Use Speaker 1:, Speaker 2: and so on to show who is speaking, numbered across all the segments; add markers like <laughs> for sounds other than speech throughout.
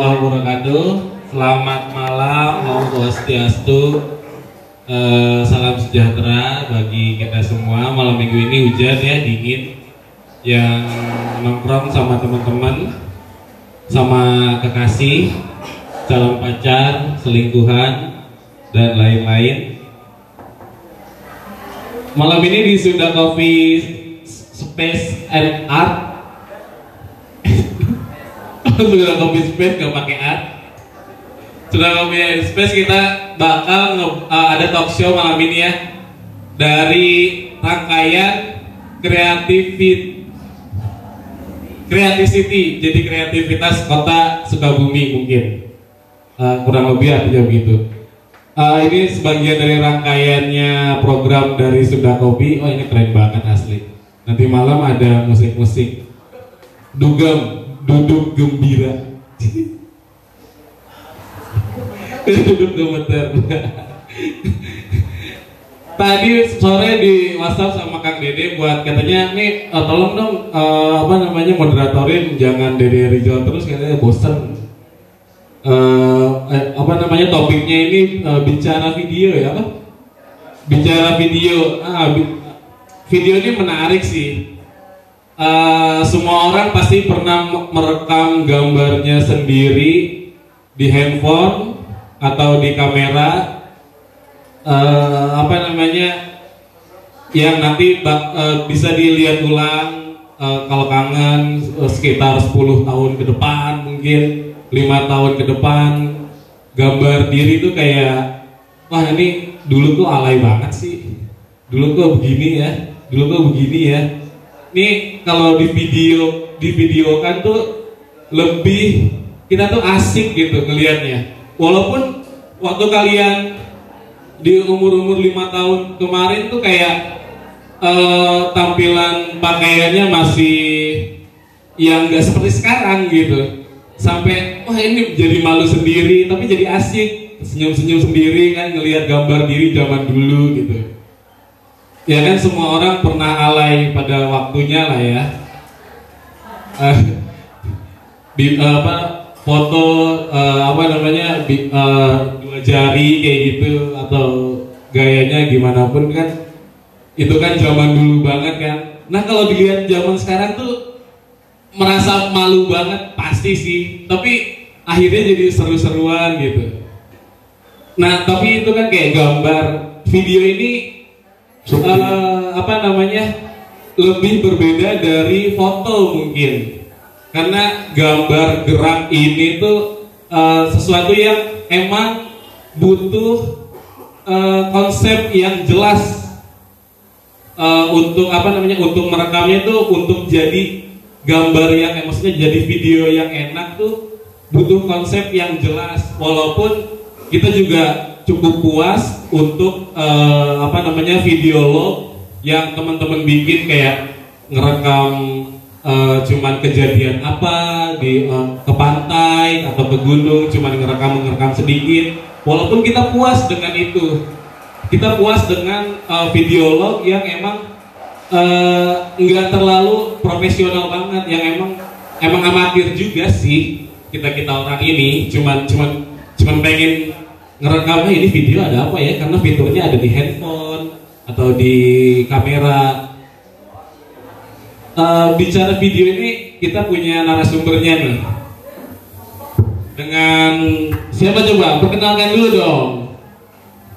Speaker 1: warahmatullahi wabarakatuh. Selamat malam, Om Swastiastu. Eh, salam sejahtera bagi kita semua. Malam minggu ini hujan ya, dingin. Yang nongkrong sama teman-teman, sama kekasih, calon pacar, selingkuhan, dan lain-lain. Malam ini di Sunda Coffee Space and Art Sudah Coffee Space gak pakai art Sudah Coffee Space kita bakal uh, ada talk show malam ini ya. Dari rangkaian kreativit Creativity, jadi kreativitas kota Sukabumi mungkin. Uh, Kurang lebih artinya begitu. Uh, ini sebagian dari rangkaiannya program dari Sunda Kopi. Oh ini keren banget asli. Nanti malam ada musik-musik. Dugem, duduk gembira. <laughs> duduk gemeter. <laughs> Tadi sore di WhatsApp sama Kang Dede buat katanya nih eh, tolong dong eh, apa namanya moderatorin jangan Dede Rizal terus katanya bosen eh, eh, apa namanya topiknya ini eh, bicara video ya apa? Bicara video. Ah, video ini menarik sih. Eh, semua orang pasti pernah me- merekam gambarnya sendiri di handphone atau di kamera. Eh, apa namanya? Yang nanti bak- eh, bisa dilihat ulang eh, kalau kangen eh, sekitar 10 tahun ke depan mungkin lima tahun ke depan gambar diri tuh kayak wah ini dulu tuh alay banget sih dulu tuh begini ya dulu tuh begini ya nih kalau di video di video kan tuh lebih kita tuh asik gitu ngelihatnya walaupun waktu kalian di umur-umur lima tahun kemarin tuh kayak eh, tampilan pakaiannya masih yang nggak seperti sekarang gitu. Sampai wah ini jadi malu sendiri tapi jadi asik. Senyum-senyum sendiri kan ngelihat gambar diri zaman dulu gitu ya kan semua orang pernah alay pada waktunya lah ya. Eh, di eh, apa foto eh, apa namanya bi- eh, dua jari kayak gitu atau gayanya gimana pun kan. Itu kan zaman dulu banget kan. Nah kalau dilihat zaman sekarang tuh merasa malu banget pasti sih. Tapi akhirnya jadi seru-seruan gitu. Nah tapi itu kan kayak gambar video ini eh, apa namanya? Lebih berbeda dari foto mungkin. Karena gambar gerak ini tuh eh, sesuatu yang emang butuh eh, konsep yang jelas. Eh, untuk apa namanya untuk merekamnya itu untuk jadi gambar yang eh, jadi video yang enak tuh butuh konsep yang jelas. Walaupun kita juga cukup puas untuk eh, apa namanya video log yang teman-teman bikin kayak ngerekam eh, cuman kejadian apa di eh, ke pantai atau ke gunung cuman ngerekam ngerekam sedikit. Walaupun kita puas dengan itu kita puas dengan uh, video log yang emang uh, nggak terlalu profesional banget yang emang emang amatir juga sih kita kita orang ini. Cuman cuman cuman pengen ngerekamnya ini video ada apa ya? Karena fiturnya ada di handphone atau di kamera. Uh, bicara video ini kita punya narasumbernya nih. Dengan siapa coba? Perkenalkan dulu dong.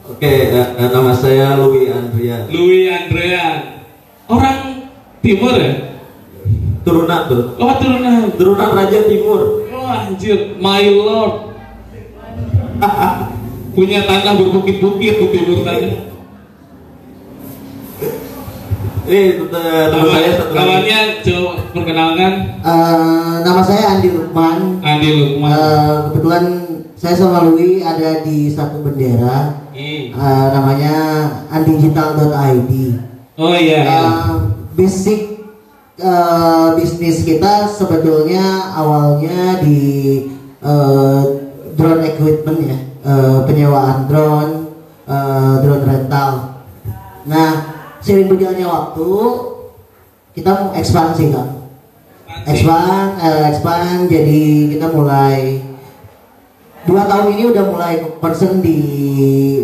Speaker 2: Oke, nama saya Louis Andrea.
Speaker 1: Louis Andrean orang timur ya?
Speaker 2: Turunan tuh.
Speaker 1: oh turunan.
Speaker 2: Turunan Raja Timur.
Speaker 1: oh anjir. My lord <laughs> punya tanah berbukit-bukit di timur sana
Speaker 2: Eh, teman saya satu lagi.
Speaker 1: kawannya coba perkenalkan
Speaker 3: Eh, nama saya Andi Lukman.
Speaker 1: Andi Lukman
Speaker 3: Eh, kebetulan saya sama Louis ada di satu bendera.
Speaker 1: Hmm.
Speaker 3: Eh, namanya andigital.id.
Speaker 1: oh iya iya.
Speaker 3: Eh, basic eh, bisnis kita sebetulnya awalnya di eh, drone equipment ya, Eh, penyewaan drone, eh, drone rental. Nah, seiring berjalannya waktu, kita mau ekspansi kan. Expand, eh, expand, jadi kita mulai dua tahun ini udah mulai concern di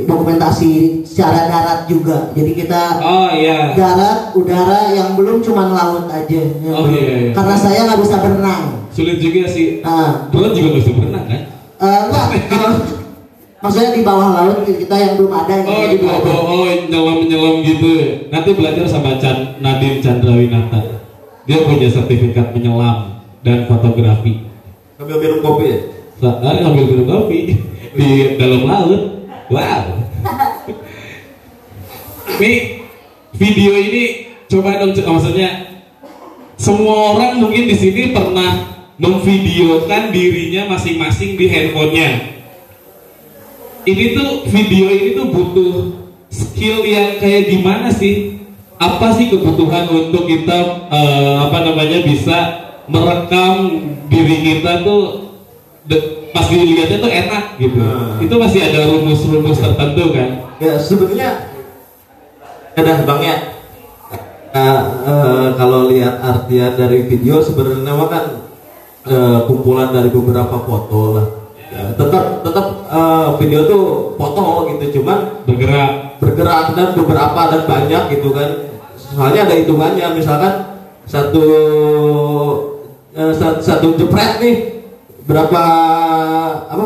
Speaker 3: dokumentasi secara darat juga. Jadi kita
Speaker 1: Oh iya.
Speaker 3: darat, udara yang belum cuma laut aja.
Speaker 1: Oh,
Speaker 3: belum.
Speaker 1: iya, iya.
Speaker 3: Karena saya nggak bisa berenang.
Speaker 1: Sulit juga sih.
Speaker 3: Nah,
Speaker 1: Drone juga bisa berenang kan?
Speaker 3: eh, enggak, kalau <laughs> maksudnya di bawah laut kita yang belum ada. yang
Speaker 1: Oh di
Speaker 3: gitu.
Speaker 1: bawah oh nyelam nyelam gitu. Nanti belajar sama Chan, Nadine Chandrawinata. Dia punya sertifikat menyelam dan fotografi.
Speaker 4: Sambil minum kopi ya?
Speaker 1: Saat ngambil minum kopi <laughs> di dalam laut. Wow. <laughs> Nih video ini coba dong maksudnya semua orang mungkin di sini pernah memvideokan dirinya masing-masing di handphonenya. Ini tuh video ini tuh butuh skill yang kayak gimana sih? Apa sih kebutuhan untuk kita eh, apa namanya bisa merekam diri kita tuh de- pas dilihatnya tuh enak gitu.
Speaker 4: Hmm.
Speaker 1: Itu masih ada rumus-rumus tertentu kan?
Speaker 4: Ya sebenarnya ada bang ya. Eh, eh, kalau lihat artian dari video sebenarnya kan eh, kumpulan dari beberapa foto lah. Ya, tetap tetap eh, video tuh foto gitu, cuman
Speaker 1: Bergerak.
Speaker 4: bergerak dan beberapa dan banyak gitu kan. Soalnya ada hitungannya, misalkan satu eh, satu, satu jepret nih berapa apa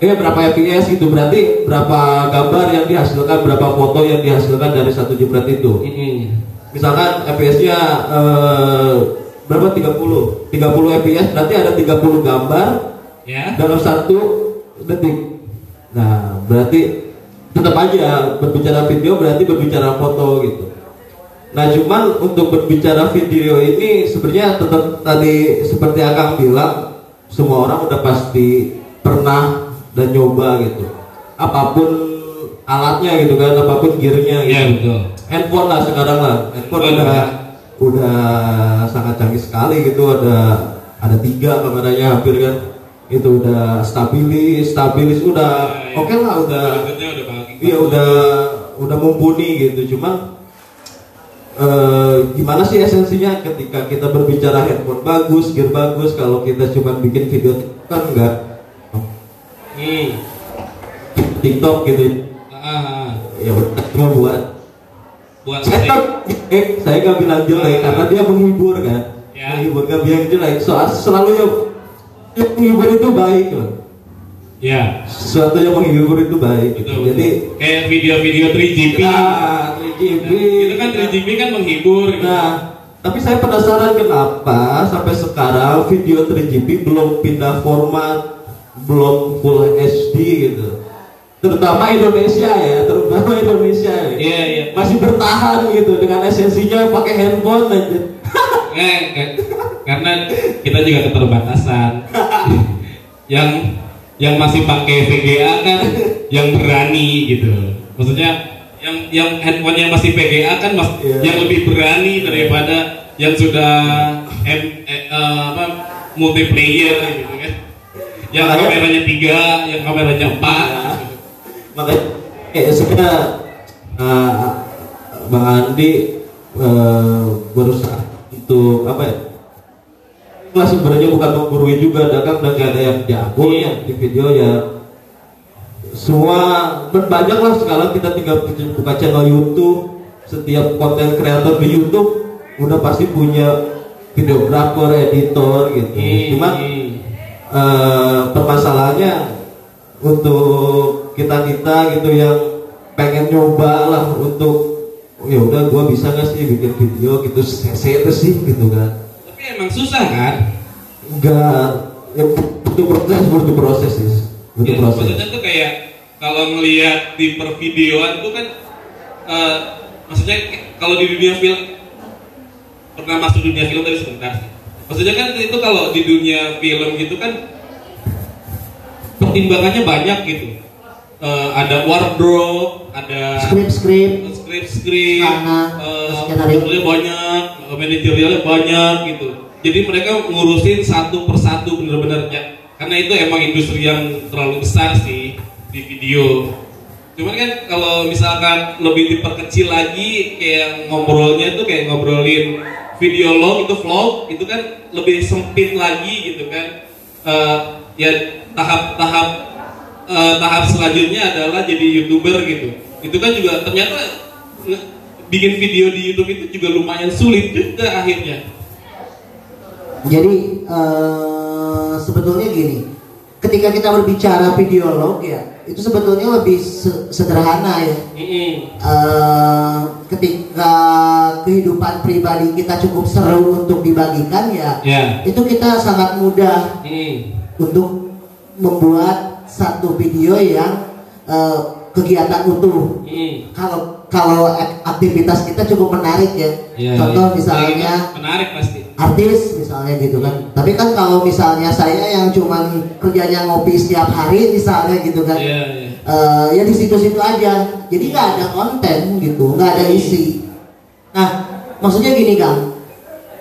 Speaker 4: Iya berapa fps gitu berarti berapa gambar yang dihasilkan berapa foto yang dihasilkan dari satu jepret itu
Speaker 1: Mm-mm.
Speaker 4: misalkan fps-nya eh, berapa 30 30 fps berarti ada 30 gambar
Speaker 1: Ya.
Speaker 4: dalam satu detik. Nah berarti tetap aja berbicara video berarti berbicara foto gitu. Nah cuman untuk berbicara video ini sebenarnya tetap tadi seperti akang bilang semua orang udah pasti pernah dan nyoba gitu. Apa pun alatnya gitu kan apa pun gearnya gitu.
Speaker 1: Iya betul.
Speaker 4: handphone lah sekarang lah. Handphone
Speaker 1: Handphone,
Speaker 4: udah
Speaker 1: ya.
Speaker 4: udah sangat canggih sekali gitu. Ada ada tiga kameranya hampir kan itu udah stabilis stabilis udah
Speaker 1: Ya, ya.
Speaker 4: oke lah udah iya udah udah mumpuni gitu. Cuman eh, gimana sih esensinya ketika kita berbicara handphone bagus gear bagus kalau kita cuma bikin video kan enggak?
Speaker 1: Hmm.
Speaker 4: TikTok gitu.
Speaker 1: Ah,
Speaker 4: ya udah cuma buat
Speaker 1: buat
Speaker 4: saya kan eh, saya nggak bilang jelek karena dia menghibur kan.
Speaker 1: Ya.
Speaker 4: menghibur nggak bilang jelek. Soal selalu yang menghibur itu baik loh
Speaker 1: Ya,
Speaker 4: sesuatu yang menghibur itu baik
Speaker 1: betul.
Speaker 4: jadi
Speaker 1: betul. kayak video-video 3GP.
Speaker 4: nah 3GP
Speaker 1: Nah, itu kan 3GP kan menghibur. gitu.
Speaker 4: nah tapi saya penasaran kenapa sampai sekarang video 3GP belum pindah format belum full HD gitu terutama Indonesia ya terutama Indonesia ya.
Speaker 1: Iya, iya.
Speaker 4: masih bertahan gitu dengan esensinya pakai handphone aja
Speaker 1: Eh, ka- karena kita juga keterbatasan. <laughs> yang yang masih pakai VGA kan yang berani gitu. Maksudnya yang yang handphonenya masih VGA kan mas,
Speaker 4: Iya.
Speaker 1: yang lebih berani daripada yang sudah M, eh, eh, apa multiplayer gitu kan. Yang
Speaker 4: Makanya-
Speaker 1: kameranya tiga, yang kameranya empat.
Speaker 4: Nah, makanya eh, sebenarnya eh, Bang Andi eh, berusaha untuk apa ya lah sebenarnya bukan menggurui juga dagang dan gak ada yang jagonya di video ya semua berbanyak lah sekarang kita tinggal buka channel YouTube setiap konten kreator di YouTube udah pasti punya videografer, editor gitu
Speaker 1: Hmm.
Speaker 4: cuman eh, permasalahannya untuk kita kita gitu yang pengen nyoba lah untuk oh, ya udah gua bisa nggak sih bikin video gitu saya sih gitu kan
Speaker 1: Tapi emang susah kan?
Speaker 4: enggak ya butuh proses butuh proses sih butuh
Speaker 1: Ya,
Speaker 4: proses
Speaker 1: maksudnya tuh kayak kalau ngelihat di pervideoan tuh kan eh, maksudnya kalau di dunia film pernah masuk dunia film tadi sebentar. Maksudnya kan itu kalau di dunia film gitu kan pertimbangannya banyak gitu. Eh, ada wardrobe, ada eh,
Speaker 3: skenario.
Speaker 1: personilnya banyak, eh, manajerialnya banyak gitu. Jadi mereka ngurusin satu persatu bener-bener ya. Karena itu emang industri yang terlalu besar sih di video. Cuman kan kalau misalkan lebih diperkecil lagi kayak ngobrolnya itu kayak ngobrolin video log itu vlog itu kan lebih sempit lagi gitu kan. Eh, ya tahap-tahap eh, tahap selanjutnya adalah jadi youtuber gitu itu kan juga ternyata bikin video di YouTube itu juga lumayan sulit juga akhirnya
Speaker 3: Jadi eh, sebetulnya gini, ketika kita berbicara videolog ya, itu sebetulnya lebih se- sederhana ya.
Speaker 1: Mm-mm.
Speaker 3: Eh, ketika kehidupan pribadi kita cukup seru untuk dibagikan ya,
Speaker 1: ya
Speaker 3: itu kita sangat mudah
Speaker 1: Mm.
Speaker 3: untuk membuat satu video yang eh, kegiatan utuh.
Speaker 1: Mm.
Speaker 3: Kalau kalau ak- aktivitas kita cukup menarik ya.
Speaker 1: Ya,
Speaker 3: Contoh
Speaker 1: ya.
Speaker 3: misalnya
Speaker 1: Ya, menarik pasti
Speaker 3: artis misalnya gitu kan. Tapi kan kalau misalnya saya yang cuman kerjanya ngopi setiap hari misalnya gitu kan.
Speaker 1: Iya, iya.
Speaker 3: eh, ya di situ-situ aja. Jadi nggak ada konten gitu, nggak ada isi. Nah, maksudnya gini Kang.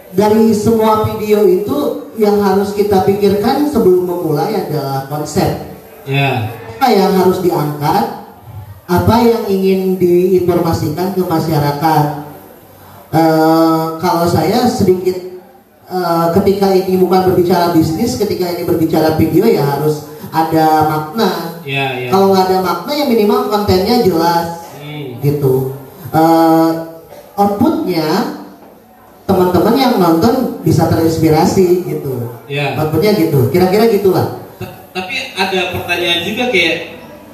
Speaker 3: Dari semua video itu yang harus kita pikirkan sebelum memulai adalah konsep.
Speaker 1: Ya
Speaker 3: Apa yang harus diangkat? Apa yang ingin diinformasikan ke masyarakat? Eh, kalau saya sedikit eh, ketika ini bukan berbicara bisnis, ketika ini berbicara video ya harus ada makna.
Speaker 1: ya ya
Speaker 3: Kalau nggak ada makna ya minimal kontennya jelas
Speaker 1: Mm.
Speaker 3: gitu. Eh, outputnya teman-teman yang nonton bisa terinspirasi gitu.
Speaker 1: ya
Speaker 3: Outputnya gitu. Kira-kira gitulah.
Speaker 1: Ta- tapi ada pertanyaan juga kayak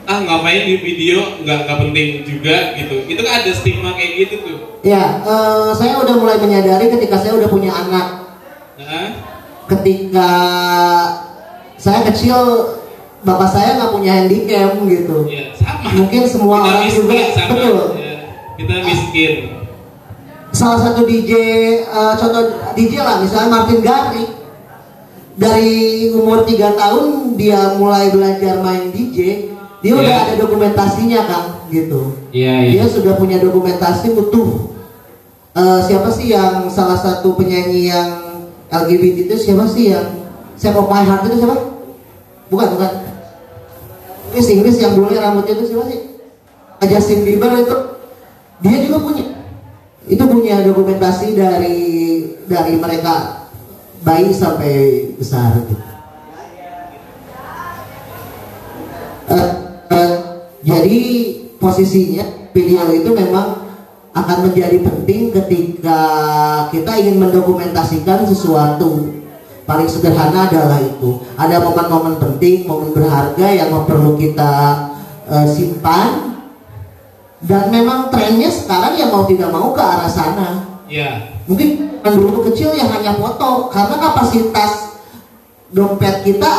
Speaker 1: ah ngapain di video nggak nggak penting juga gitu itu kan ada stigma kayak gitu tuh
Speaker 3: Ya, eh, saya udah mulai menyadari ketika saya udah punya anak.
Speaker 1: Nah,
Speaker 3: Ketika saya kecil, bapak saya nggak punya handycam gitu.
Speaker 1: ya sama
Speaker 3: Mungkin semua
Speaker 1: kita
Speaker 3: orang
Speaker 1: miskin
Speaker 3: juga
Speaker 1: sama
Speaker 3: betul.
Speaker 1: ya. kita miskin
Speaker 3: salah satu DJ eh, contoh DJ lah misalnya Martin Garrix dari umur 3 tahun dia mulai belajar main DJ dia
Speaker 1: Iya.
Speaker 3: udah ada dokumentasinya Kang gitu.
Speaker 1: Iya
Speaker 3: dia sudah punya dokumentasi utuh. Eh, siapa sih yang salah satu penyanyi yang LGBT itu? Siapa sih yang of My Heart itu siapa? Bukan bukan. Inggris Inggris yang boleh rambutnya itu siapa sih? Justin Bieber itu. Dia juga punya. Itu punya dokumentasi dari dari mereka bayi sampai besar gitu. Eh, eh, jadi posisinya video itu memang akan menjadi penting ketika kita ingin mendokumentasikan sesuatu. Paling sederhana adalah itu. Ada momen-momen penting momen berharga yang perlu kita eh, simpan. Dan memang trennya sekarang ya mau tidak mau ke arah sana.
Speaker 1: Iya
Speaker 3: mungkin dulu kecil ya hanya foto. Karena kapasitas dompet kita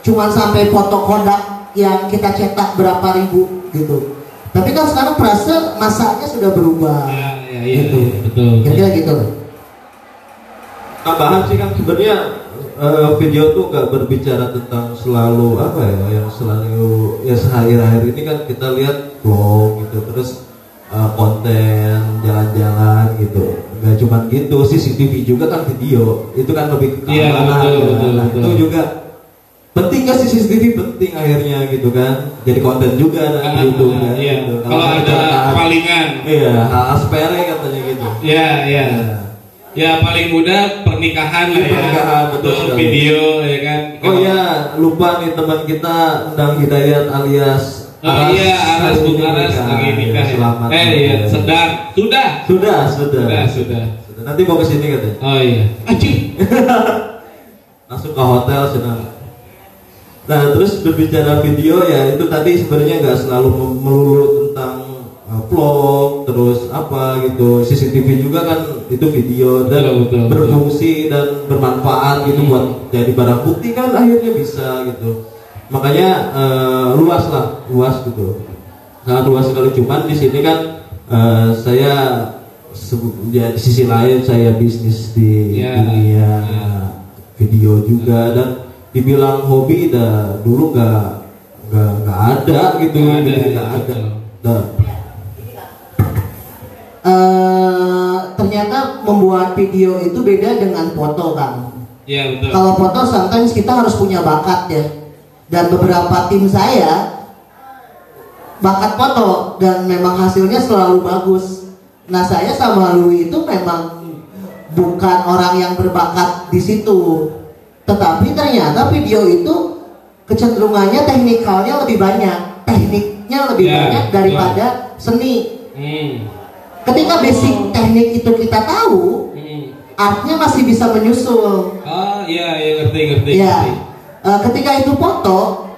Speaker 3: cuma sampai foto kodak yang kita cetak berapa ribu gitu. Tapi kan sekarang perasa masanya sudah berubah.
Speaker 1: Iya iya iya
Speaker 3: gitu.
Speaker 1: iya, betul.
Speaker 3: Kira-kira gitu.
Speaker 4: Tambahan sih kan sebenarnya eh, video tuh nggak berbicara tentang selalu apa ya yang selalu ya sehari-hari ini kan kita lihat vlog gitu. Terus eh, konten jalan-jalan gitu nggak cuma gitu CCTV juga kan video itu kan lebih ke
Speaker 1: Iya,
Speaker 4: keamanan,
Speaker 1: betul,
Speaker 4: ya.
Speaker 1: betul,
Speaker 4: Nah,
Speaker 1: betul.
Speaker 4: itu juga penting kan CCTV penting akhirnya gitu kan jadi konten juga
Speaker 1: Ah,
Speaker 4: dan YouTube kan
Speaker 1: iya
Speaker 4: gitu.
Speaker 1: kalau ada palingan
Speaker 4: iya hal sepele katanya gitu
Speaker 1: iya iya
Speaker 4: Ya.
Speaker 1: ya paling mudah pernikahan lah ya
Speaker 4: Pernikahan, betul sekali.
Speaker 1: video ya kan
Speaker 4: Oh iya, lupa nih teman kita Endang Hidayat alias
Speaker 1: Oh iya, Aras Bung Aras lagi nikah ya.
Speaker 4: Selamat.
Speaker 1: Eh iya, sedang. Sudah.
Speaker 4: Sudah, sudah.
Speaker 1: Sudah, sudah.
Speaker 4: Sudah. Nanti mau ke sini katanya.
Speaker 1: Oh iya. Anjing. <laughs>
Speaker 4: Langsung ke hotel senang. Nah, terus berbicara video ya itu tadi sebenarnya nggak selalu melulu tentang uh, vlog terus apa gitu CCTV juga kan itu video dan
Speaker 1: Betul, betul,
Speaker 4: berfungsi dan bermanfaat gitu
Speaker 1: Hmm.
Speaker 4: buat jadi barang bukti kan akhirnya bisa gitu makanya eh, luas lah luas gitu sangat luas sekali cuman di sini kan eh, saya ya, di sisi lain saya bisnis di
Speaker 1: Ya,
Speaker 4: dunia
Speaker 1: ya.
Speaker 4: video juga dan dibilang hobi dah dulu nggak nggak nggak ada gitu
Speaker 1: Nggak ada,
Speaker 4: nggak
Speaker 1: ya,
Speaker 4: ada
Speaker 1: betul.
Speaker 4: Dah.
Speaker 3: Eh, ternyata membuat video itu beda dengan foto kan
Speaker 1: Iya betul.
Speaker 3: Kalau foto sometimes kita harus punya bakat ya. Dan beberapa tim saya bakat foto dan memang hasilnya selalu bagus. Nah saya sama Louis itu memang bukan orang yang berbakat di situ. Tetapi ternyata video itu kecenderungannya teknikalnya lebih banyak, tekniknya lebih
Speaker 1: Ya,
Speaker 3: banyak daripada seni.
Speaker 1: Hmm.
Speaker 3: Ketika basic teknik itu kita tahu,
Speaker 1: Hmm.
Speaker 3: artnya masih bisa menyusul.
Speaker 1: Ah, iya, iya ngerti, ngerti.
Speaker 3: Ya,
Speaker 1: ngerti.
Speaker 3: Eh, ketika itu foto,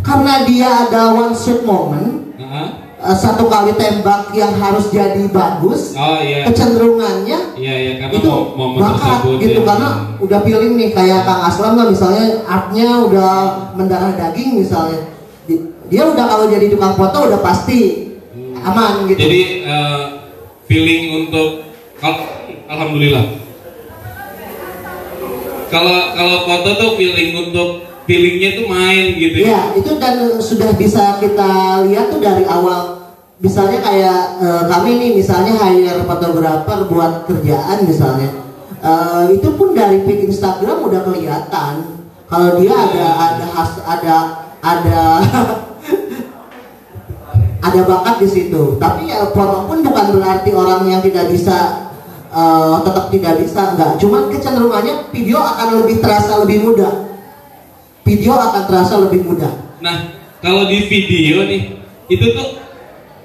Speaker 3: karena dia ada one shot moment,
Speaker 1: Heeh.
Speaker 3: eh, satu kali tembak yang harus jadi bagus,
Speaker 1: Oh iya.
Speaker 3: kecenderungannya
Speaker 1: Iya, iya karena
Speaker 3: itu
Speaker 1: momen
Speaker 3: bakat gitu
Speaker 1: ya.
Speaker 3: karena udah feeling nih kayak Kang Aslam lah misalnya artnya udah mendarah daging misalnya Di- dia udah kalau jadi tukang foto udah pasti aman gitu
Speaker 1: Jadi eh, feeling untuk al- alhamdulillah. Kalau kalau foto tuh feeling untuk feelingnya tuh main gitu.
Speaker 3: ya itu dan sudah bisa kita lihat tuh dari awal misalnya kayak eh, kami nih misalnya hire fotografer buat kerjaan misalnya Eh, itu pun dari feed Instagram udah kelihatan kalau dia ada ada has, ada ada <laughs> ada bakat di situ. Tapi ya foto pun bukan berarti orang yang tidak bisa eh, tetap tidak bisa, enggak. Cuman kecenderungannya video akan lebih terasa lebih mudah. Video akan terasa lebih mudah.
Speaker 1: Nah, kalau di video nih, itu tuh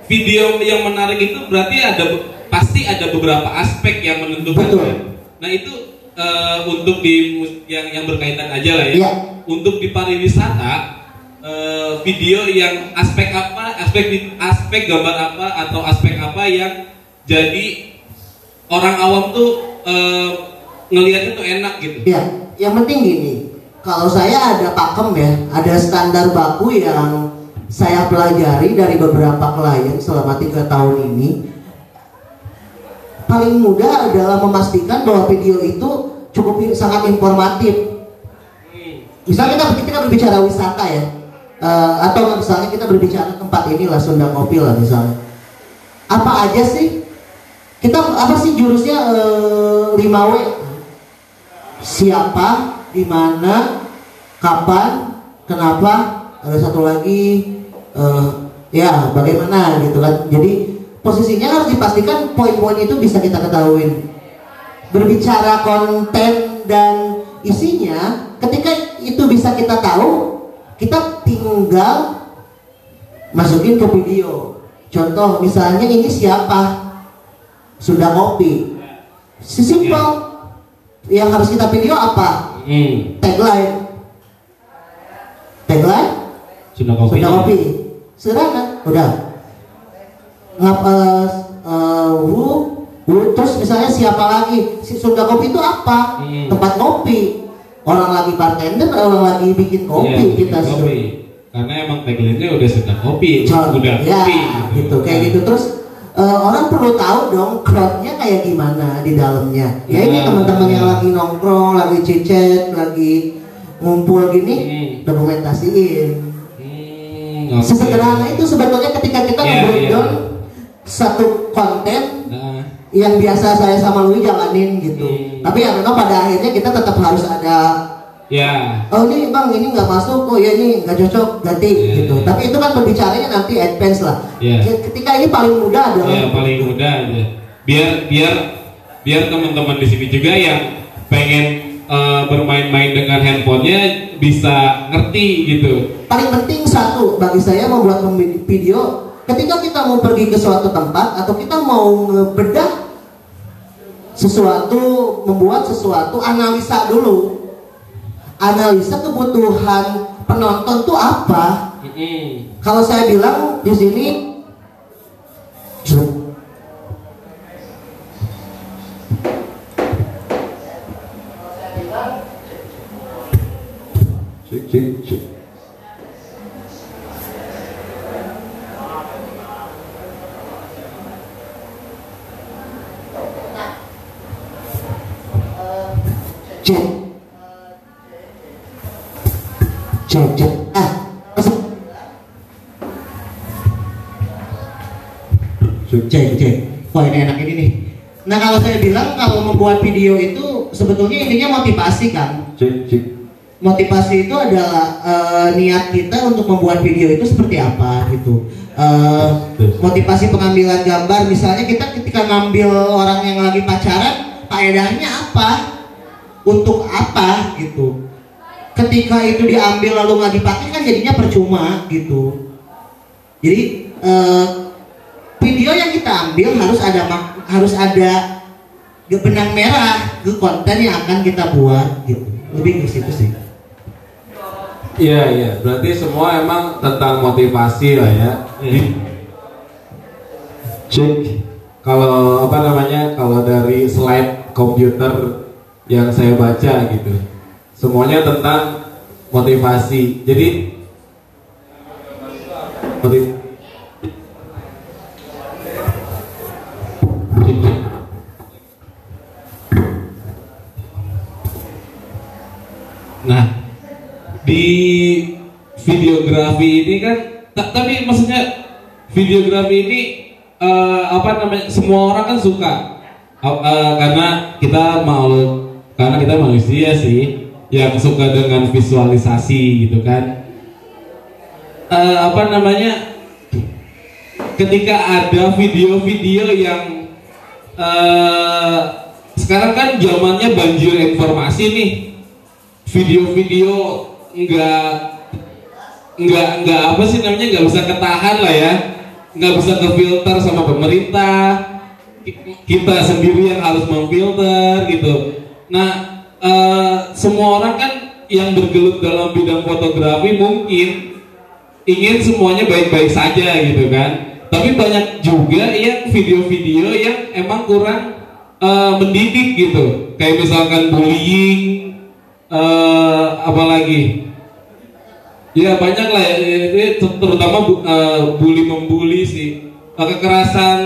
Speaker 1: video yang menarik itu berarti ada pasti ada beberapa aspek yang menentukan.
Speaker 3: Betul.
Speaker 1: kan? Nah, itu eh, untuk di yang yang berkaitan aja lah ya.
Speaker 3: Iya.
Speaker 1: Untuk di pariwisata eh, video yang aspek apa, aspek aspek gambar apa atau aspek apa yang jadi orang awam tuh eh, ngelihatnya tuh enak gitu.
Speaker 3: Ya, yang penting gini. Kalau saya ada pakem ya, ada standar baku yang saya pelajari dari beberapa klien selama tiga tahun ini. Paling mudah adalah memastikan bahwa video itu cukup sangat informatif. Misalnya kita kita berbicara wisata ya, Eh, atau misalnya kita berbicara tempat ini lah Sunda Kopi lah misalnya. Apa aja sih? Kita apa sih jurusnya eh, 5W? Siapa, di mana, kapan, kenapa? Ada satu lagi eh, ya bagaimana gitu kan. Jadi posisinya harus dipastikan poin-poin itu bisa kita ketahui. Berbicara konten dan isinya, ketika itu bisa kita tahu, kita tinggal masukin ke video. Contoh misalnya ini siapa? Sudah kopi. Si simple. Yang harus kita video apa?
Speaker 1: Hmm.
Speaker 3: Tagline. Tagline?
Speaker 1: Sudah kopi.
Speaker 3: Sudah kopi. Sederhana. Udah. Ngap eh, eh, wu, wu, terus misalnya siapa lagi? Si Sunda Kopi itu apa?
Speaker 1: Hmm.
Speaker 3: Tempat kopi. Orang lagi bartender, orang lagi bikin kopi
Speaker 1: Iya,
Speaker 3: kita
Speaker 1: bikin kopi. Karena emang tagline-nya udah sudah kopi,
Speaker 3: Contoh,
Speaker 1: udah
Speaker 3: ya,
Speaker 1: kopi
Speaker 3: gitu kayak gitu terus eh, orang perlu tahu dong crowdnya kayak gimana di dalamnya ya ini
Speaker 1: Nah.
Speaker 3: teman-teman yang lagi nongkrong lagi cicet lagi ngumpul gini
Speaker 1: Hmm.
Speaker 3: dokumentasiin
Speaker 1: Hmm,
Speaker 3: sesederhana itu sebetulnya ketika kita
Speaker 1: Iya,
Speaker 3: nge-breakdown
Speaker 1: iya.
Speaker 3: satu konten
Speaker 1: Nah,
Speaker 3: yang biasa saya sama Louis jalanin gitu
Speaker 1: Hmm.
Speaker 3: tapi ya memang pada akhirnya kita tetap harus ada
Speaker 1: ya.
Speaker 3: oh ini bang ini nggak masuk oh ya ini nggak cocok ganti
Speaker 1: Iya,
Speaker 3: gitu
Speaker 1: iya.
Speaker 3: tapi itu kan berbicaranya nanti advance lah
Speaker 1: Iya.
Speaker 3: ketika ini paling mudah adalah
Speaker 1: Ya paling mudah aja. Biar biar biar teman-teman di sini juga yang pengen eh, bermain-main dengan handphonenya bisa ngerti gitu.
Speaker 3: paling penting satu bagi saya membuat video ketika kita mau pergi ke suatu tempat atau kita mau ngebedah sesuatu membuat sesuatu analisa dulu analisa kebutuhan penonton tuh apa
Speaker 1: Mm-mm.
Speaker 3: kalau saya bilang di sini
Speaker 2: Cek, cek, cek.
Speaker 3: Cek. cek cek. Wah ini enak ini nih. Nah kalau saya bilang kalau membuat video itu sebetulnya intinya motivasi kan?
Speaker 2: Cek, cek.
Speaker 3: motivasi itu adalah eh, niat kita untuk membuat video itu seperti apa gitu.
Speaker 2: Terus.
Speaker 3: motivasi pengambilan gambar. Misalnya kita ketika ngambil orang yang lagi pacaran faedahnya apa? Untuk apa gitu. Ketika itu diambil lalu nggak dipakai kan jadinya percuma gitu. Jadi video yang kita ambil harus ada mak- harus ada benang merah ke konten yang akan kita buat gitu. Lebih ke situ sih.
Speaker 1: Iya iya, berarti semua emang tentang motivasi lah ya. Di- Cek. kalau apa namanya kalau dari slide komputer yang saya baca gitu, semuanya tentang motivasi. Jadi motiv- Nah, di videografi ini kan ta- tapi maksudnya videografi ini eh, apa namanya semua orang kan suka. Eh, eh, karena kita mau karena kita manusia sih yang suka dengan visualisasi gitu kan. Eh, apa namanya ketika ada video-video yang eh, sekarang kan zamannya banjir informasi nih video-video nggak nggak nggak apa sih namanya nggak bisa ketahan lah ya. Nggak bisa kefilter sama pemerintah. Ki- kita sendiri yang harus memfilter gitu. Nah eh, semua orang kan yang bergelut dalam bidang fotografi mungkin ingin semuanya baik-baik saja gitu kan. Tapi banyak juga yang video-video yang emang kurang eh, mendidik gitu. Kayak misalkan bullying eh apalagi ya banyak lah ya, ini terutama bu- eh, bully membuli sih. Eh, kekerasan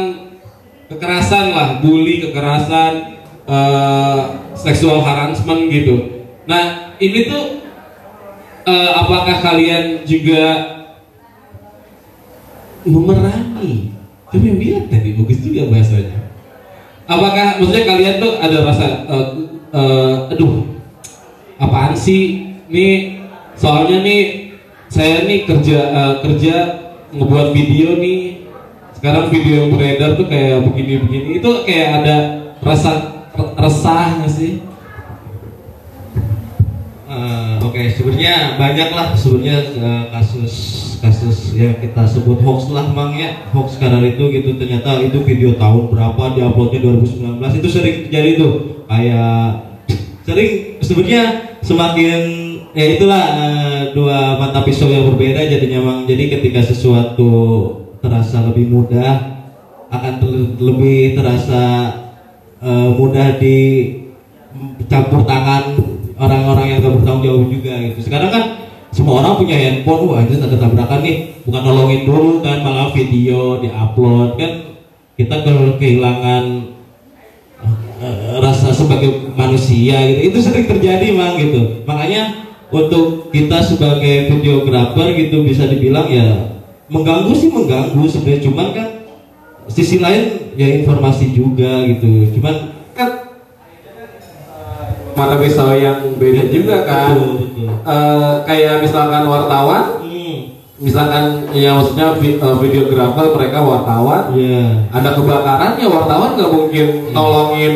Speaker 1: kekerasan lah bully kekerasan eh, seksual harassment gitu. Nah ini tuh eh, apakah kalian juga memerangi? Tapi yang bilang tadi bagus juga bahasanya. Apakah maksudnya kalian tuh ada rasa eh, eh, aduh apaan sih nih soalnya nih saya nih kerja eh, kerja ngebuat video nih. Sekarang video yang beredar tuh kayak begini-begini. Itu kayak ada rasa resah nggak sih?
Speaker 4: Eh, Oke, sebenarnya banyak lah sebenarnya eh, kasus kasus yang kita sebut hoax lah mang ya. Hoax sekarang itu gitu ternyata itu video tahun berapa diuploadnya 2019 itu sering terjadi tuh. Kayak sering sebenarnya semakin ya itulah eh, dua mata pisau yang berbeda jadinya mang jadi ketika sesuatu terasa lebih mudah akan ter- lebih terasa eh, mudah di campur tangan orang-orang yang gak bertanggung jawab juga gitu. Sekarang kan semua orang punya handphone, wah itu ada tabrakan nih, bukan nolongin dulu kan, malah video diupload kan kita ke- kehilangan eh, rasa sebagai manusia gitu. Itu sering terjadi mang gitu. Makanya untuk kita sebagai videografer gitu bisa dibilang ya mengganggu sih mengganggu sebenarnya cuman kan sisi lain ya informasi juga gitu. Cuman
Speaker 1: kan mata pisau yang beda juga kan
Speaker 4: Betul, betul.
Speaker 1: Eh, kayak misalkan wartawan misalkan ya maksudnya eh, videografer mereka wartawan
Speaker 4: ya
Speaker 1: ada kebakaran ya wartawan nggak mungkin nolongin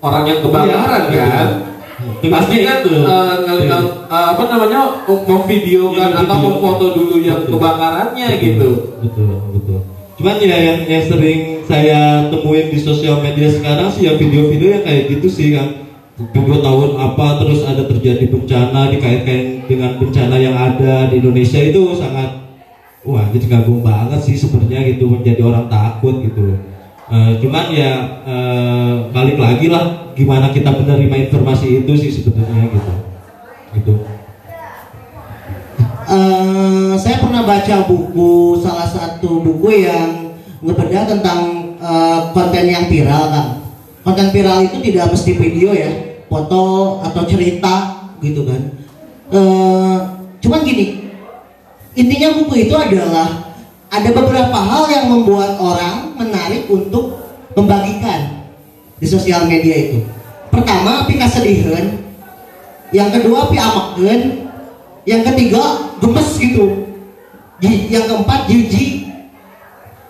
Speaker 1: orang yang kebakaran
Speaker 4: Iya,
Speaker 1: kan
Speaker 4: Tugasnya
Speaker 1: pasti kan
Speaker 4: itu.
Speaker 1: eh, ngel-
Speaker 4: Iya.
Speaker 1: eh, apa namanya memvideokan
Speaker 4: Iya,
Speaker 1: atau
Speaker 4: video.
Speaker 1: memfoto dulu yang
Speaker 4: Betul.
Speaker 1: kebakarannya
Speaker 4: Betul,
Speaker 1: gitu
Speaker 4: betul betul cuman ya yang yang sering saya temuin di sosial media sekarang sih ya video-video yang kayak gitu sih kan video tahun apa terus ada terjadi bencana dikait-kaitkan dengan bencana yang ada di Indonesia itu sangat wah jadi gabung banget sih sebenarnya gitu menjadi orang takut gitu. Eh, cuman ya eh, balik lagi lah gimana kita menerima informasi itu sih sebenarnya gitu. Gitu.
Speaker 3: Eh, saya pernah baca buku salah satu buku yang ngebedah tentang eh, konten yang viral kan. Konten viral itu tidak mesti video ya, foto atau cerita gitu kan. Eh, cuman gini, intinya buku itu adalah ada beberapa hal yang membuat orang menarik untuk membagikan di sosial media itu. Pertama, api kasedihan. Yang kedua, api amakeun. Yang ketiga, gemes gitu. Yang keempat, jijik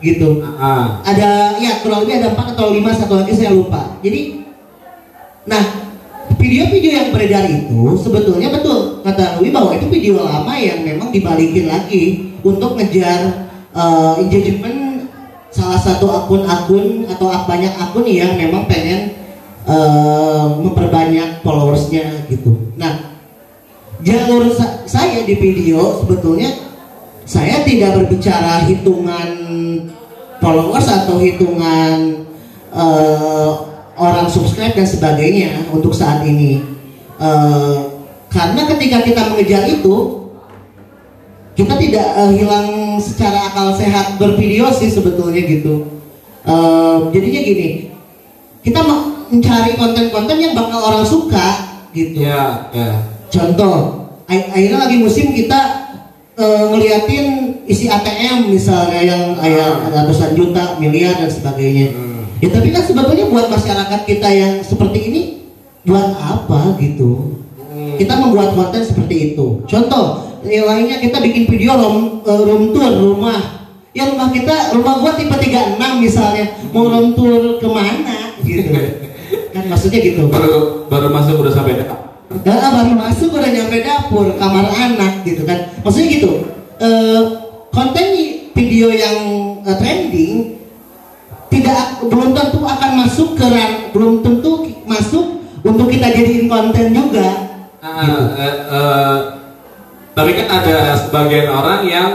Speaker 3: gitu.
Speaker 1: ah
Speaker 3: Ada ya kurang lebih ada empat atau lima satu lagi saya lupa. Jadi, nah video-video yang beredar itu sebetulnya betul mengetahui bahwa itu video lama yang memang dibalikin lagi untuk ngejar eh, engagement salah satu akun-akun atau banyak akun yang memang pengen eh, memperbanyak followersnya gitu. Nah, jalur sa- saya di video sebetulnya saya tidak berbicara hitungan followers atau hitungan eh, orang subscribe dan sebagainya untuk saat ini. Eh, karena ketika kita mengejar itu, kita tidak eh, hilang secara akal sehat bervideo sih sebetulnya gitu. Eh, jadinya gini, kita mencari konten-konten yang bakal orang suka gitu.
Speaker 1: Ya, ya.
Speaker 3: Contoh, akhirnya lagi musim kita eh, ngeliatin isi ATM misalnya yang kayak ratusan juta, miliar dan sebagainya.
Speaker 1: Hmm.
Speaker 3: Ya tapi kan sebetulnya buat masyarakat kita yang seperti ini buat apa gitu?
Speaker 1: Hmm.
Speaker 3: Kita membuat konten seperti itu. Contoh, yang lainnya kita bikin video room, eh, room tour rumah. Ya rumah kita, rumah gua tipe 36 misalnya, mau room tour ke mana gitu. <laughs> kan maksudnya gitu.
Speaker 1: Baru baru masuk udah sampai dekat.
Speaker 3: Nah, baru masuk udah nyampe dapur, kamar anak gitu kan. Maksudnya gitu. eh, konten video yang eh, trending belum tentu akan masuk ke belum tentu masuk untuk kita jadiin konten juga.
Speaker 1: Ah, eh, eh, tapi kan ada sebagian orang yang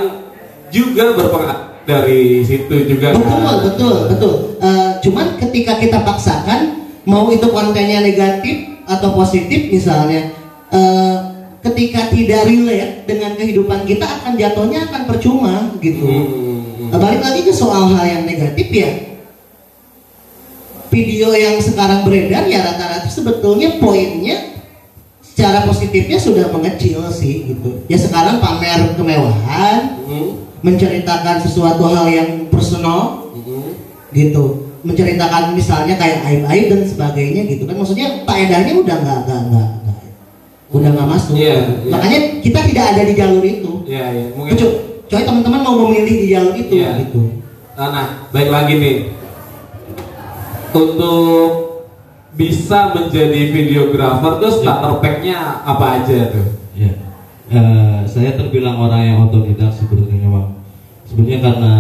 Speaker 1: juga berpengaruh dari situ juga
Speaker 3: Betul,
Speaker 1: kan.
Speaker 3: betul, betul. Eh, cuman ketika kita paksakan mau itu kontennya negatif atau positif misalnya, eh, ketika tidak relate dengan kehidupan kita akan jatuhnya akan percuma gitu.
Speaker 1: Hmm.
Speaker 3: Nah, balik lagi ke soal hal yang negatif ya. Video yang sekarang beredar ya rata-rata sebetulnya poinnya secara positifnya sudah mengecil sih gitu. Ya sekarang pamer kemewahan,
Speaker 1: Hmm.
Speaker 3: menceritakan sesuatu hal yang personal
Speaker 1: Hmm.
Speaker 3: gitu. Menceritakan misalnya kayak aib-aib dan sebagainya gitu kan. Maksudnya faedahnya udah nggak nggak nggak udah nggak masuk.
Speaker 1: Iya, iya.
Speaker 3: Makanya kita tidak ada di jalur itu.
Speaker 1: Ya, ya. Mungkin.
Speaker 3: Coy teman-teman mau memilih di jalur itu
Speaker 1: Iya.
Speaker 3: gitu.
Speaker 1: Ah, Nah, baik lagi nih. Untuk bisa menjadi videografer tuh starter pack-nya apa aja tuh?
Speaker 4: Ya, Eh, saya terbilang orang yang otodidak sebenarnya bang. Sebenarnya karena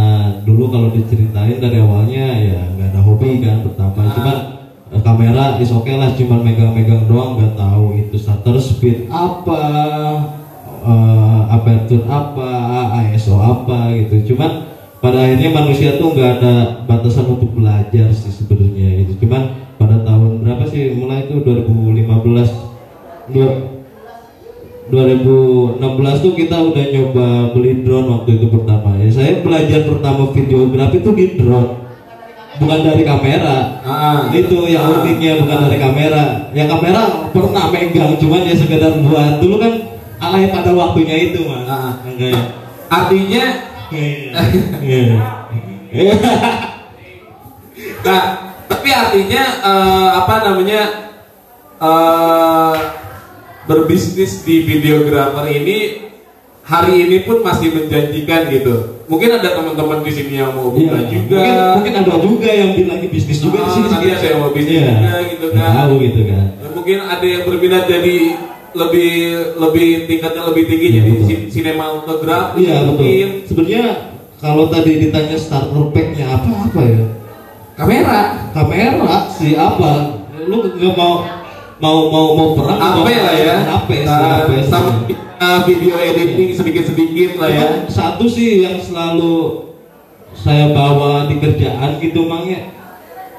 Speaker 4: dulu kalau diceritain dari awalnya ya nggak ada hobi kan pertama,
Speaker 1: Ah.
Speaker 4: cuman eh, kamera is oke lah, cuman megang-megang doang nggak tahu itu shutter speed apa, eh, aperture apa, ISO apa gitu. Cuman pada akhirnya manusia tuh nggak ada batasan untuk belajar sih sebenarnya itu. Cuman pada tahun berapa sih mulai itu 2015 dua- 2016 tuh kita udah nyoba beli drone waktu itu pertama ya saya belajar pertama videografi itu di drone bukan dari kamera
Speaker 1: Ah,
Speaker 4: itu yang
Speaker 1: ah,
Speaker 4: uniknya bukan
Speaker 1: ah.
Speaker 4: dari kamera ya kamera pernah megang cuman ya sekedar buat dulu kan alay pada waktunya itu mas
Speaker 1: Ah.
Speaker 4: Makanya.
Speaker 1: Artinya,
Speaker 4: Iya. Iya.
Speaker 1: Nah, tapi artinya eh, apa namanya eh, berbisnis di videografer ini hari ini pun masih menjanjikan gitu. Mungkin ada teman-teman di sini yang mau buka
Speaker 4: Iya.
Speaker 1: juga.
Speaker 4: mungkin, mungkin ada juga yang lagi bisnis juga di sini
Speaker 1: Ah, nanti ada yang mau bisnis
Speaker 4: Iya.
Speaker 1: juga gitu kan.
Speaker 4: tahu gitu kan
Speaker 1: mungkin ada yang berminat jadi lebih lebih tingkatnya lebih tinggi
Speaker 4: Iya,
Speaker 1: jadi
Speaker 4: betul.
Speaker 1: sin- sinematografi
Speaker 4: Iya betul.
Speaker 1: mungkin
Speaker 4: Sebenarnya kalau tadi ditanya starter packnya apa apa ya?
Speaker 1: kamera
Speaker 4: Kamera sih apa? Lu nggak mau mau mau mau perang?
Speaker 1: HP lah ya
Speaker 4: HP sih,
Speaker 1: Nah,
Speaker 4: HP sih.
Speaker 1: sama uh, video editing sedikit-sedikit lah ya
Speaker 4: Satu sih yang selalu saya bawa di kerjaan gitu mangnya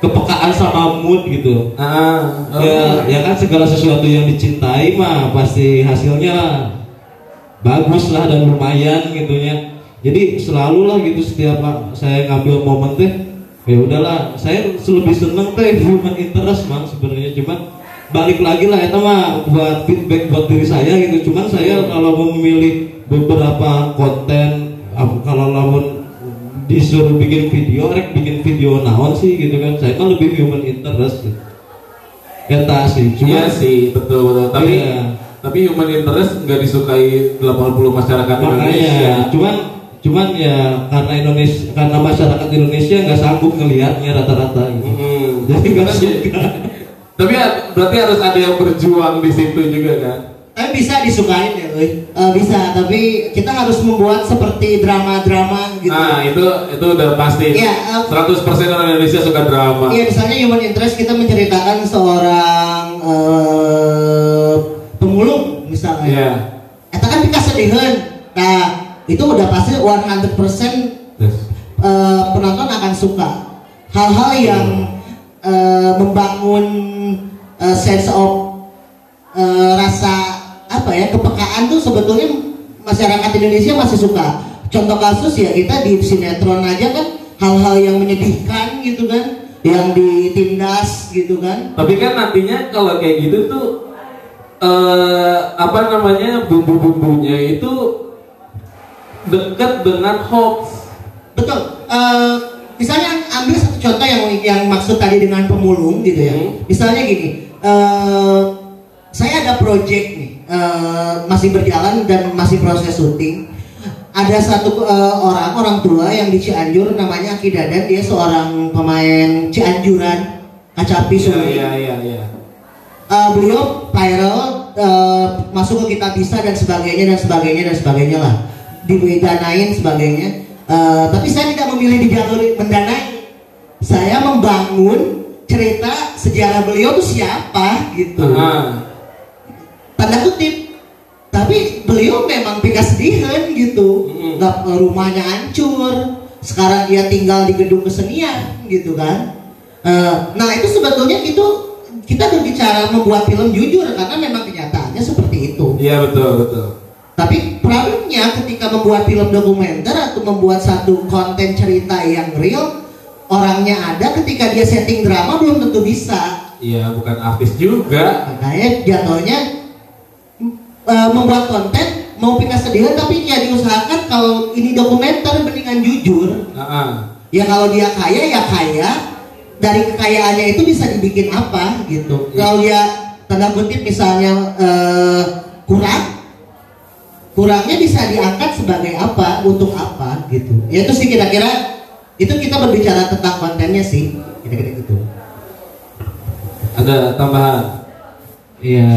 Speaker 4: kepekaan sama mood gitu.
Speaker 1: ah
Speaker 4: Ya, ya kan segala sesuatu yang dicintai mah pasti hasilnya bagus lah dan lumayan gitu ya. Jadi selalu lah gitu setiap saya ngambil momen teh, ya udahlah saya lebih seneng teh human interest bang sebenarnya cuman balik lagi lah itu mah buat feedback buat diri saya gitu. Cuman saya kalau mau memilih beberapa konten kalau lamun disuruh bikin video, rek bikin video naon sih gitu kan. Saya mah lebih human interest gitu. Eta sih, cuma
Speaker 1: iya sih betul betul tapi
Speaker 4: Iya.
Speaker 1: tapi human interest nggak disukai 80 masyarakat Indonesia
Speaker 4: makanya cuman cuman ya karena Indonesia karena masyarakat Indonesia nggak sanggup ngelihatnya rata-rata gitu.
Speaker 1: Mm-mm.
Speaker 4: Jadi nggak
Speaker 1: Tapi-
Speaker 4: suka. <laughs>
Speaker 1: tapi ya, berarti harus ada yang berjuang di situ juga kan
Speaker 3: tapi bisa disukain ya, Uy. Eh, bisa, tapi kita harus membuat seperti drama-drama gitu.
Speaker 1: Nah itu itu udah pasti.
Speaker 3: Iya, eh,
Speaker 1: 100% orang Indonesia suka drama.
Speaker 3: Iya misalnya human interest kita menceritakan seorang eh, pemulung misalnya.
Speaker 1: Iya.
Speaker 3: Eta kan pika sedihan. Nah itu udah pasti 100%
Speaker 1: Yes.
Speaker 3: eh, penonton akan suka. Hal-hal yang eh, membangun eh, sense of eh, rasa apa ya kepekaan tuh sebetulnya masyarakat Indonesia masih suka. Contoh kasus ya kita di sinetron aja kan hal-hal yang menyedihkan gitu kan, yang ditindas gitu kan.
Speaker 1: Tapi kan nantinya kalau kayak gitu tuh eh apa namanya bumbu-bumbunya itu dekat dengan hoax.
Speaker 3: Betul. Eh, misalnya ambil satu contoh yang yang maksud tadi dengan pemulung gitu ya.
Speaker 1: Hmm.
Speaker 3: Misalnya gini, eh, saya ada project nih, eh, masih berjalan dan masih proses syuting. Ada satu eh, orang orang tua yang di Cianjur namanya Aki Dadan, dia seorang pemain Cianjuran, Kacapi Sungai.
Speaker 1: iya iya iya.
Speaker 3: Eh, beliau viral eh, masuk ke kita bisa dan sebagainya dan sebagainya dan sebagainya lah didanain sebagainya Eh, tapi saya tidak memilih di jalur mendanai saya membangun cerita sejarah beliau tuh siapa gitu
Speaker 1: Nah,
Speaker 3: tanda kutip. Tapi beliau memang pika sedihan gitu. Nggak rumahnya hancur. Sekarang dia tinggal di gedung kesenian gitu kan. Eh, nah itu sebetulnya itu kita berbicara membuat film jujur karena memang kenyataannya seperti itu.
Speaker 1: Iya betul betul.
Speaker 3: tapi problemnya ketika membuat film dokumenter atau membuat satu konten cerita yang real orangnya ada ketika dia setting drama belum tentu bisa.
Speaker 1: Iya bukan artis juga.
Speaker 3: makanya jatuhnya eh, membuat konten mau pindah sedihan tapi ya diusahakan kalau ini dokumenter mendingan jujur.
Speaker 1: Nah,
Speaker 3: ya kalau dia kaya ya kaya. Dari kekayaannya itu bisa dibikin apa gitu.
Speaker 1: Iya.
Speaker 3: kalau dia tanda kutip misalnya eh, kurang kurangnya bisa diangkat sebagai apa untuk apa gitu. Ya itu sih kira-kira itu kita berbicara tentang kontennya sih kira-kira gitu.
Speaker 1: Ada tambahan.
Speaker 4: Iya,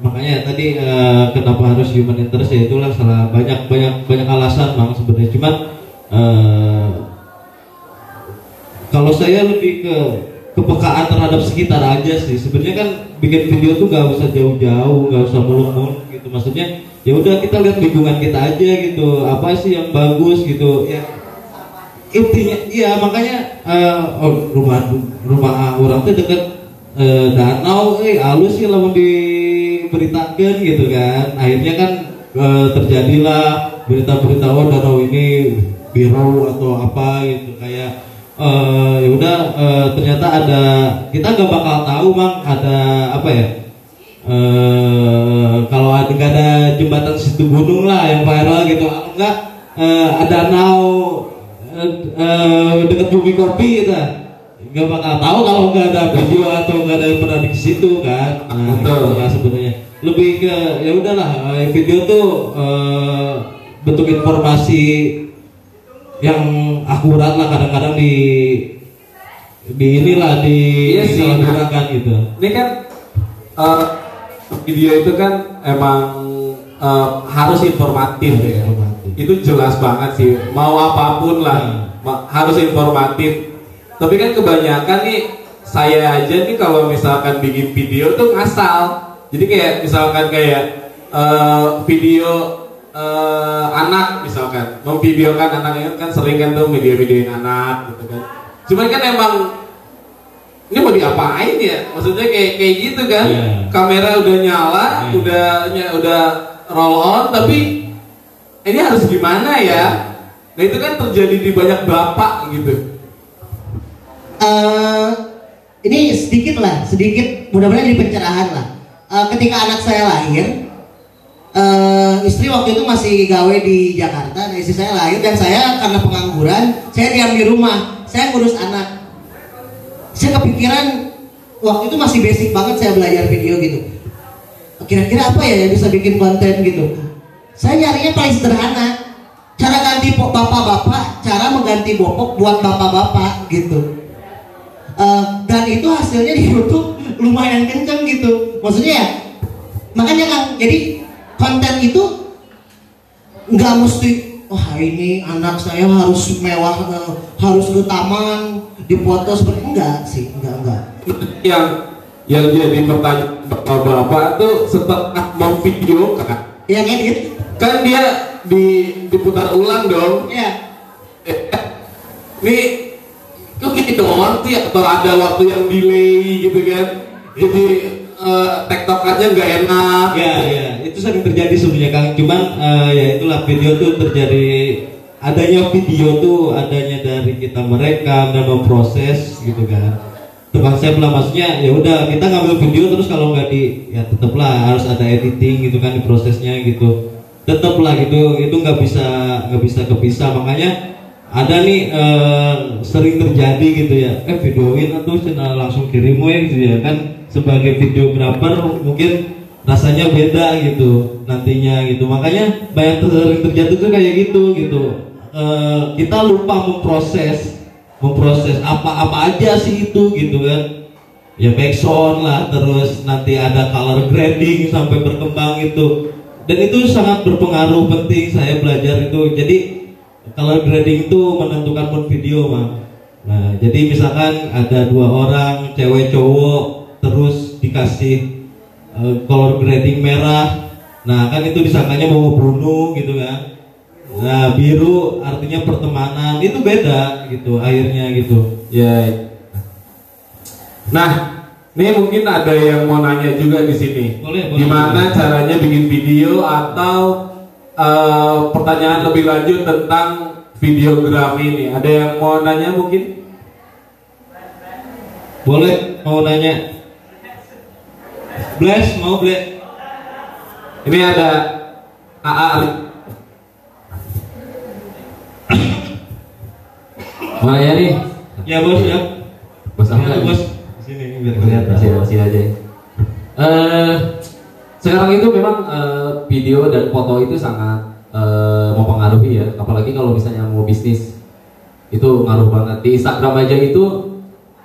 Speaker 4: makanya tadi eh, kenapa harus human interest ya itulah salah banyak banyak banyak alasan bang sebenarnya. Cuman eh, kalau saya lebih ke kepekaan terhadap sekitar aja sih. Sebenarnya kan bikin video tuh nggak usah jauh-jauh, nggak usah muluk-muluk gitu. Maksudnya ya udah kita lihat lingkungan kita aja gitu. Apa sih yang bagus gitu? Ya intinya iya makanya oh, rumah rumah orang tuh deket eh, danau eh halus sih lamun diberitakan gitu kan. Akhirnya kan eh, terjadilah berita-berita oh danau ini biru atau apa gitu kayak eh ya udah eh, ternyata ada kita nggak bakal tahu bang ada apa ya eh kalau ada nggak ada jembatan situ gunung lah yang viral gitu. Enggak eh, ada danau eh, eh, dekat bumi kopi gitu nggak bakal tahu kalau nggak ada video atau nggak ada yang pernah di situ kan nah,
Speaker 1: Betul.
Speaker 4: ya sebenarnya lebih ke ya udahlah eh, video tuh eh, bentuk informasi yang akurat lah kadang-kadang di di inilah di
Speaker 1: Iya sih,
Speaker 4: disalahgunakan gitu
Speaker 1: Ini kan eh, video itu kan emang eh, harus informatif ya.
Speaker 4: Informatif.
Speaker 1: Itu jelas banget sih. Mau apa pun lah, ma- harus informatif. Tapi kan kebanyakan nih saya aja nih kalau misalkan bikin video tuh ngasal. Jadi kayak misalkan kayak eh, video eh, anak misalkan memvideokan anaknya kan sering kan tuh video-videoin anak gitu kan. Cuman kan emang ini mau diapain ya? Maksudnya kayak kayak gitu kan?
Speaker 4: Iya.
Speaker 1: Kamera udah nyala,
Speaker 4: Iya.
Speaker 1: udah ny- udah roll on, tapi ini harus gimana ya? Nah itu kan terjadi di banyak bapak gitu.
Speaker 3: Eh ini sedikit lah, sedikit mudah-mudahan jadi pencerahan lah. Eh, ketika anak saya lahir, eh istri waktu itu masih gawe di Jakarta, nah istri saya lahir dan saya karena pengangguran, saya diam di rumah, saya ngurus anak. Saya kepikiran waktu itu masih basic banget saya belajar video gitu. Kira-kira apa ya yang bisa bikin konten gitu? Saya nyarinya paling sederhana. Cara ganti bapak-bapak, cara mengganti popok buat bapak-bapak gitu. Eh, dan itu hasilnya di YouTube lumayan kenceng gitu. Maksudnya ya makanya kan jadi konten itu nggak mesti wah ini anak saya harus mewah eh, harus ke taman dipoto seperti enggak sih enggak enggak.
Speaker 1: Yang yang jadi pertanyaan bapak-bapak tuh setelah mau video kan
Speaker 3: ya kan gitu.
Speaker 1: Kan dia di diputar ulang dong.
Speaker 3: Ya
Speaker 1: Eh, nih kok gini doang sih atau ada waktu yang delay gitu kan jadi eh, tektokannya nggak enak
Speaker 4: Ya, ya, itu sering terjadi sebenarnya Kang. Cuman eh, ya itulah video tuh terjadi adanya video tuh adanya dari kita merekam dan memproses gitu kan. Itu konsep lah maksudnya ya udah kita ngambil video terus kalau nggak di ya tetaplah harus ada editing gitu kan di prosesnya gitu. Tetaplah gitu itu nggak bisa nggak bisa kepisah makanya ada nih eh, sering terjadi gitu ya. Eh videoin atau channel langsung kirim we gitu ya kan. Sebagai videografer mungkin rasanya beda gitu nantinya gitu. Makanya banyak sering terjadi tuh kayak gitu gitu. Eh, kita lupa memproses memproses apa-apa aja sih itu gitu kan. Ya backsound lah terus nanti ada color grading sampai berkembang itu. Dan itu sangat berpengaruh penting saya belajar itu. Jadi color grading itu menentukan mood video mah nah jadi misalkan ada dua orang cewek cowok terus dikasih eh, color grading merah nah kan itu disangkanya mau ngebunuh gitu kan nah biru artinya pertemanan itu beda gitu akhirnya gitu
Speaker 1: Ya. Nah, ini mungkin ada yang mau nanya juga di sini.
Speaker 4: Boleh, boleh.
Speaker 1: Gimana caranya bikin video atau eh, pertanyaan lebih lanjut tentang videografi ini? Ada yang mau nanya mungkin?
Speaker 4: boleh mau nanya Bless mau Bless
Speaker 1: Ini ada AA.
Speaker 2: Mana ya nih?
Speaker 4: ya bos ya
Speaker 2: Bos
Speaker 4: Ya,
Speaker 2: apa?
Speaker 4: bos sini biar
Speaker 2: Kelihatan sini, sini aja. Eh, sekarang itu memang eh, video dan foto itu sangat eh, mempengaruhi ya, apalagi kalau misalnya mau bisnis itu ngaruh banget. Di Instagram aja itu,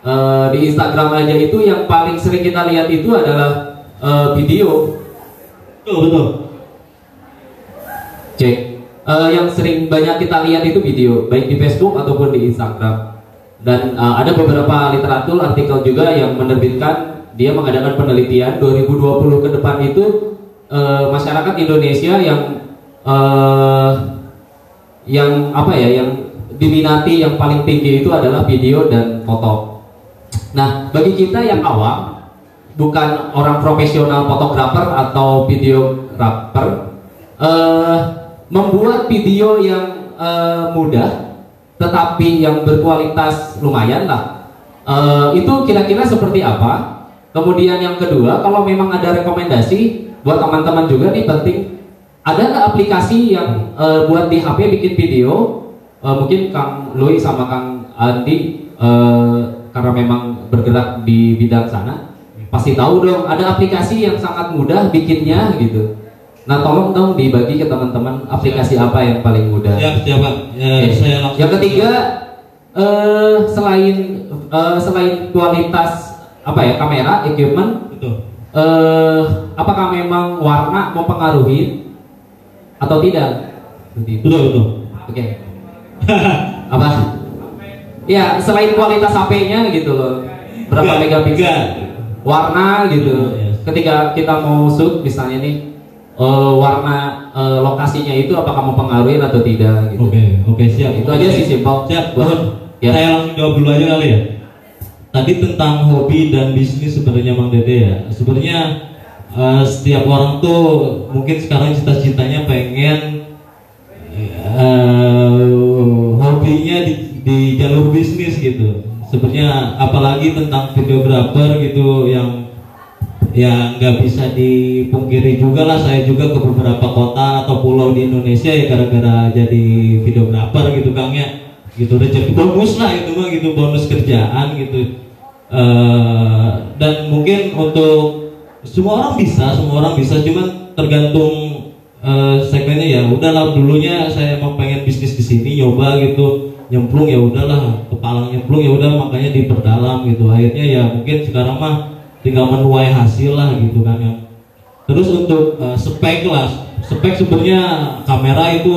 Speaker 2: eh, di Instagram aja itu yang paling sering kita lihat itu adalah eh, video.
Speaker 4: betul betul
Speaker 2: Cek. Eh, yang sering banyak kita lihat itu video, baik di Facebook ataupun di Instagram. Dan eh, ada beberapa literatur artikel juga yang menerbitkan dia mengadakan penelitian 2020 ke depan itu eh, masyarakat Indonesia yang eh, yang apa ya, yang diminati yang paling tinggi itu adalah video dan foto. Nah, bagi kita yang awam, bukan orang profesional fotografer atau videografer, eh, membuat video yang eh, mudah, tetapi yang berkualitas lumayan lah. Itu kira-kira seperti apa? Kemudian yang kedua, kalau memang ada rekomendasi buat teman-teman juga nih penting, ada nggak aplikasi yang eh, buat di HP bikin video? Eh, mungkin Kang Lui sama Kang Andi eh, karena memang bergerak di bidang sana, pasti tahu dong ada aplikasi yang sangat mudah bikinnya gitu. Nah tolong dong dibagi ke teman-teman aplikasi apa yang paling mudah.
Speaker 4: siap siap Pak. ya,
Speaker 2: Oke.
Speaker 4: saya langsung
Speaker 2: Yang ketiga eh, selain eh, selain kualitas apa ya kamera equipment
Speaker 4: betul
Speaker 2: eh, apakah memang warna mempengaruhi atau tidak?
Speaker 4: Betul betul
Speaker 2: Oke. <laughs> apa? Ya selain kualitas HP-nya gitu loh. Berapa megapiksel? Warna gitu.
Speaker 4: Yes.
Speaker 2: Ketika kita mau shoot misalnya nih eh, warna eh, lokasinya itu apakah mempengaruhi atau tidak gitu.
Speaker 4: Oke, oke siap.
Speaker 2: Itu aja sih simpel.
Speaker 4: Siap,
Speaker 2: Buat- ya.
Speaker 4: Saya langsung jawab dulu aja kali ya. Tadi tentang hobi dan bisnis sebenarnya Mang Dede ya. Sebenarnya eh, setiap orang tuh mungkin sekarang cita-citanya pengen eh, hobinya di, di jalur bisnis gitu. Sebenarnya apalagi tentang videografer gitu yang ya nggak bisa dipungkiri juga lah saya juga ke beberapa kota atau pulau di Indonesia ya gara-gara jadi videografer gitu Kang ya gitu rezeki bonus lah itu mah gitu bonus kerjaan gitu Eh, dan mungkin untuk semua orang bisa semua orang bisa. Cuman tergantung eh, segmennya ya. Udahlah dulunya saya mau pengen bisnis di sini nyoba gitu. Nyemplung ya udahlah. Kepala nyemplung ya udah makanya diperdalam gitu. Akhirnya ya mungkin sekarang mah tinggal menuai hasil lah gitu kan yang terus untuk eh, spek lah. Spek sebenarnya kamera itu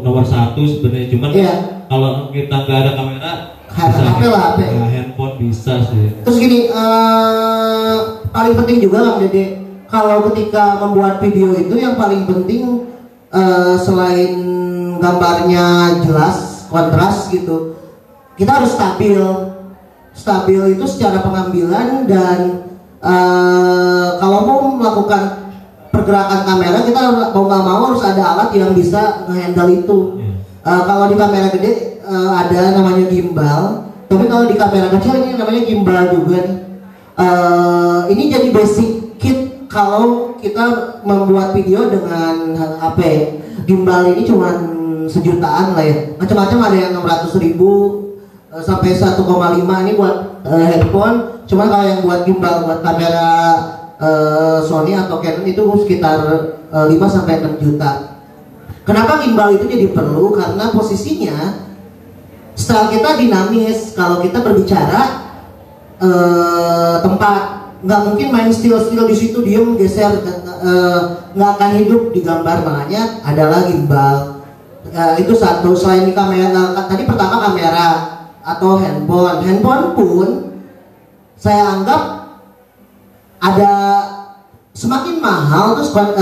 Speaker 4: nomor satu sebenarnya. Cuman
Speaker 3: Iya.
Speaker 4: kalau kita nggak ada kamera
Speaker 3: Ha- HP lah, HP.
Speaker 4: handphone bisa sih
Speaker 3: Terus gini, eh, paling penting juga Kang Dede, kalau ketika membuat video itu yang paling penting eh, selain gambarnya jelas, kontras gitu, kita harus stabil. Stabil itu secara pengambilan dan eh, kalau mau melakukan pergerakan kamera kita mau nggak mau harus ada alat yang bisa ngehandle itu. Eh, kalau di kamera gede eh, ada namanya gimbal, tapi kalau di kamera kecil ini namanya gimbal juga nih. Eh, ini jadi basic kit kalau kita membuat video dengan HP. Gimbal ini cuma sejutaan lah ya. Macam-macam ada yang 600 ribu eh, sampai 1,5 ini buat eh, handphone. Cuman kalau yang buat gimbal buat kamera eh, Sony atau Canon itu sekitar eh, 5 sampai 6 juta. Kenapa gimbal itu jadi perlu? Karena posisinya style kita dinamis. Kalau kita berbicara eh, tempat nggak mungkin main still di situ diem geser eh, nggak akan hidup di gambar makanya adalah gimbal. Eh, itu satu selain di kamera tadi pertama kamera atau handphone. Handphone pun saya anggap ada semakin mahal terus kual-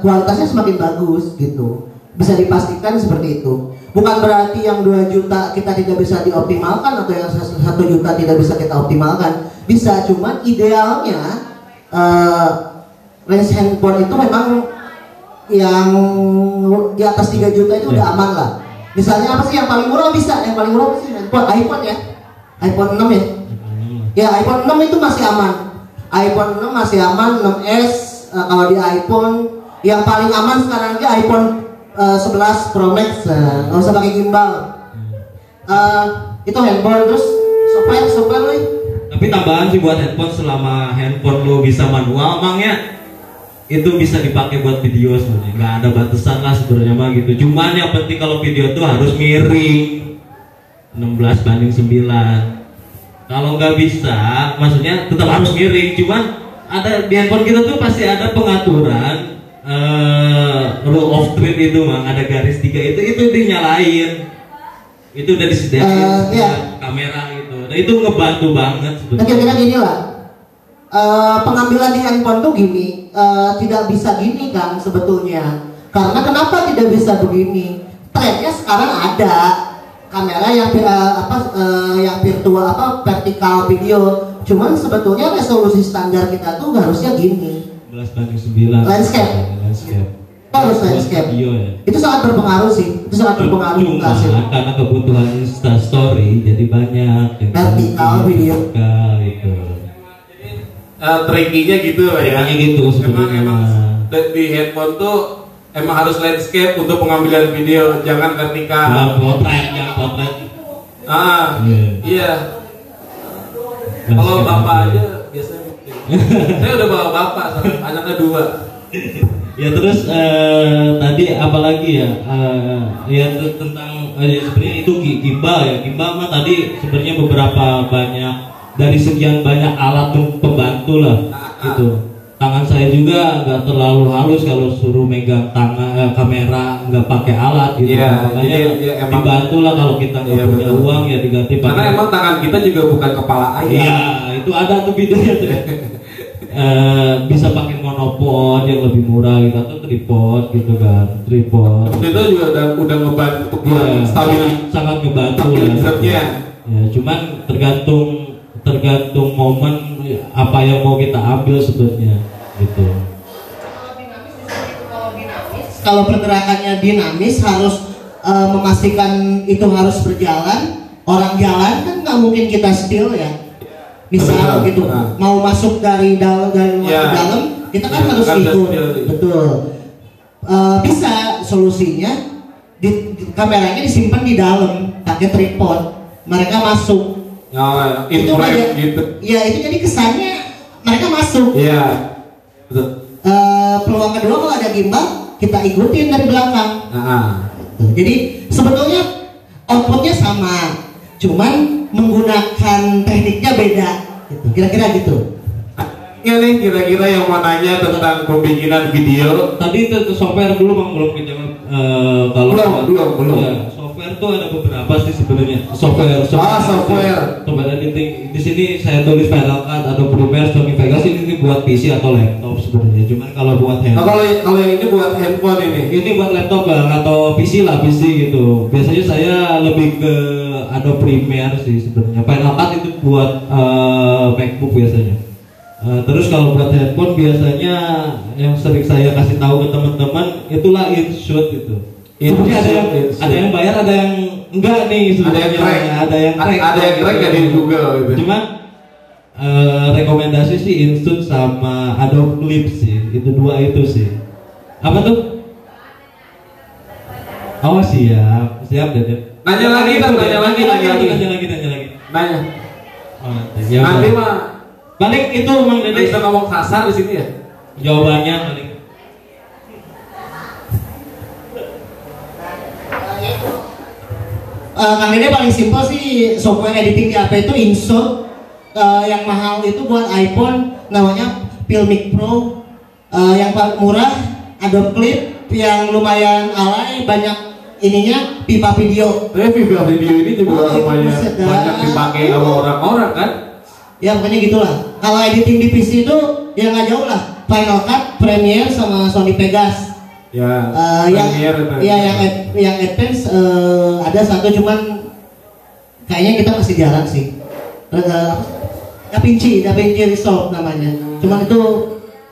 Speaker 3: kualitasnya semakin bagus gitu bisa dipastikan seperti itu bukan berarti yang 2 juta kita tidak bisa dioptimalkan atau yang 1 juta tidak bisa kita optimalkan. Bisa cuman idealnya eh, range handphone itu memang yang di atas 3 juta itu udah aman lah. Misalnya apa sih yang paling murah? Bisa. Yang paling murah sih? Handphone. iPhone ya. iPhone 6 ya. Ya iPhone 6 itu masih aman. iPhone 6 masih aman, 6s eh, kalau di iPhone. Yang paling aman sekarang lagi iPhone eh, 11 Pro Max, eh, nggak usah pakai gimbal. Eh, itu handphone terus software software nih.
Speaker 4: tapi tambahan sih buat handphone selama handphone lo bisa manual mangnya itu bisa dipakai buat video sebenarnya. Nggak ada batasan lah sebenarnya mah gitu. Cuman yang penting kalau video tuh harus miring. 16 banding 9 kalau nggak bisa maksudnya tetap harus miring. Cuman ada di handphone kita tuh pasti ada pengaturan eh rule of itu mang ada garis tiga itu itu dinyalain itu udah disediain
Speaker 3: Eh, iya.
Speaker 4: kamera itu nah, itu ngebantu banget sebetulnya
Speaker 3: kira-kira gini lah. Eh, pengambilan di handphone tuh gini, eh, tidak bisa gini kan sebetulnya. Karena kenapa tidak bisa begini? Trennya sekarang ada kamera yang eh, apa eh, yang virtual apa vertikal video. Cuman sebetulnya resolusi standar kita tuh harusnya gini.
Speaker 4: 11 banding 9
Speaker 3: Landscape.
Speaker 4: landscape
Speaker 3: Kita harus landscape.
Speaker 4: video ya
Speaker 3: Itu sangat berpengaruh sih. Itu sangat berpengaruh
Speaker 4: Cuma
Speaker 3: hasil.
Speaker 4: karena kebutuhan Insta Story jadi banyak
Speaker 3: Vertikal video.
Speaker 4: vertikal gitu.
Speaker 1: Eh, trikinya gitu lah ya.
Speaker 4: Trikinya gitu
Speaker 1: Emang
Speaker 4: sebenarnya.
Speaker 1: emang di- di handphone tuh emang harus landscape untuk pengambilan video, jangan vertikal.
Speaker 4: Nah, potret ya potret.
Speaker 1: Ah,
Speaker 4: Iya.
Speaker 1: iya. Kalau bapak
Speaker 4: gitu.
Speaker 1: aja. <laughs> Saya udah bawa bapak, anaknya dua.
Speaker 4: Ya terus eh, tadi apalagi ya eh, ya tentang eh, ya sebenarnya itu gi- gimbal ya gimbal mah tadi sebenarnya beberapa banyak dari sekian banyak alat pem- pembantu lah gitu tangan saya juga nggak terlalu halus kalau suruh megang tangan eh, kamera nggak pakai alat gitu
Speaker 1: Iya,
Speaker 4: makanya
Speaker 1: jadi ya emang-
Speaker 4: dibantu lah kalau kita nggak
Speaker 1: Iya,
Speaker 4: punya
Speaker 1: betul.
Speaker 4: uang ya diganti
Speaker 1: Karena
Speaker 4: pakai
Speaker 1: emang tangan kita juga bukan kepala ayam.
Speaker 4: Iya, itu ada tuh videonya tuh. <laughs> Eh, bisa pakai monopod yang lebih murah gitu atau tripod gitu kan, tripod.
Speaker 1: Waktu itu juga udah udah ngebantu
Speaker 4: Iya,
Speaker 1: stabil
Speaker 4: sangat, ngebantu lah.
Speaker 1: stabilizernya.
Speaker 4: Ya, cuman tergantung tergantung momen apa yang mau kita ambil sebenarnya gitu.
Speaker 3: kalau pergerakannya dinamis harus eh, memastikan itu harus berjalan orang jalan kan nggak mungkin kita still ya misal
Speaker 1: Betul,
Speaker 3: gitu
Speaker 1: nah.
Speaker 3: mau masuk dari dalam dari luar
Speaker 1: Ya.
Speaker 3: dalam kita kan
Speaker 1: Ya,
Speaker 3: harus
Speaker 1: kan
Speaker 3: ikut betul Eh, bisa solusinya di, di- kameranya disimpan di dalam pakai tripod mereka masuk
Speaker 1: Ya, in
Speaker 3: Itu kayak-
Speaker 1: gitu.
Speaker 3: ya itu jadi kesannya mereka masuk
Speaker 1: Iya. Betul.
Speaker 3: Eh, peluang kedua kalau ada gimbal kita ikutin dari belakang
Speaker 1: Nah,
Speaker 3: Jadi sebetulnya outputnya sama, cuman menggunakan tekniknya beda. Gitu. Kira-kira gitu.
Speaker 1: nih kira-kira yang mau nanya tentang pembikinan video?
Speaker 4: Tadi itu itu software dulu bang belum kejawab eh, kalau
Speaker 1: Belum, belum, belum.
Speaker 4: Ya, software tuh ada beberapa sih sebenarnya. Software,
Speaker 1: Ah, software.
Speaker 4: Software editing. Di sini saya tulis Final Cut atau Premiere, Sony Vegas ini, ini buat PC atau laptop sebenarnya. Cuman kalau buat
Speaker 1: Nah,
Speaker 4: handphone
Speaker 1: kalau kalau yang ini buat handphone ini.
Speaker 4: ini buat laptop bang atau PC lah PC gitu. Biasanya saya lebih ke Adobe Premiere sih sebenarnya. Final Cut itu buat eh, MacBook biasanya. Eh, terus kalau buat handphone biasanya yang sering saya kasih tahu ke teman-teman itulah InShot gitu. Sebenarnya ada yang
Speaker 1: InShot.
Speaker 4: ada yang bayar, ada yang enggak nih
Speaker 1: Ada
Speaker 4: sebenarnya.
Speaker 1: yang crack,
Speaker 4: ada yang crack.
Speaker 1: ada yang crack nggak di Google gitu.
Speaker 4: Cuma eh, rekomendasi sih InShot sama Adobe Clips sih. Itu dua itu sih. Apa tuh? Oh siap, siap Dede.
Speaker 1: Nanya lagi,
Speaker 4: Dede.
Speaker 1: nanya lagi,
Speaker 4: nanya
Speaker 1: nanya
Speaker 4: lagi,
Speaker 1: lagi.
Speaker 4: nanya lagi, nanya lagi.
Speaker 1: Nanya.
Speaker 4: Oh, nanti.
Speaker 1: Mah
Speaker 4: Balik itu Mang Dede.
Speaker 1: bisa ngomong kasar di sini ya.
Speaker 4: Jawabannya balik.
Speaker 3: Eh, Kang Dede paling simpel sih software editing di HP itu InShot Eh, yang mahal itu buat iPhone namanya Filmic Pro Eh, yang paling murah Adobe Clip yang lumayan alay banyak ininya pipa video
Speaker 1: Tapi video video ini juga
Speaker 3: Oh,
Speaker 1: lumayan banyak dipakai sama orang-orang kan.
Speaker 3: ya pokoknya gitulah kalau editing di PC itu ya nggak jauh lah Final Cut, Premiere sama Sony Vegas
Speaker 1: Ya.
Speaker 3: Eh, yang ya yang ad- yang advance eh, ada satu cuman kayaknya kita masih jarang sih. Eh, apa? DaVinci, DaVinci Resolve namanya. Cuman itu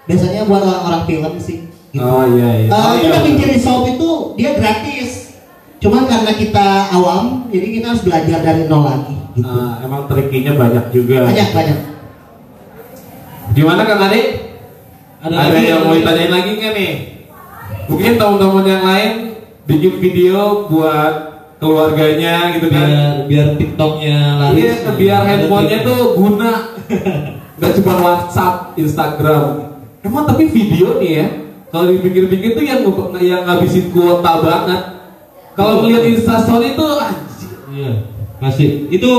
Speaker 3: biasanya buat orang-orang film sih. Gitu.
Speaker 1: Oh iya iya.
Speaker 3: Eh,
Speaker 1: Oh, iya.
Speaker 3: DaVinci Resolve itu dia gratis. Cuman karena kita awam, jadi kita harus belajar dari nol lagi. Gitu.
Speaker 1: Ah, emang trikinya banyak juga.
Speaker 3: banyak banyak.
Speaker 1: Gimana Kang Adik?
Speaker 4: Ada
Speaker 1: Ada,
Speaker 4: lagi,
Speaker 1: yang mau ditanyain lagi nggak nih? Mungkin teman-teman yang lain bikin video buat keluarganya gitu kan?
Speaker 4: Biar biar TikToknya laris.
Speaker 1: Iya, biar
Speaker 4: Ada
Speaker 1: handphonenya
Speaker 4: TikTok.
Speaker 1: tuh guna. Gak cuma WhatsApp, Instagram. Emang tapi video nih ya, kalau dipikir-pikir tuh yang yang ngabisin kuota banget. Kalau melihat Instastory itu anjir.
Speaker 4: Iya, masih itu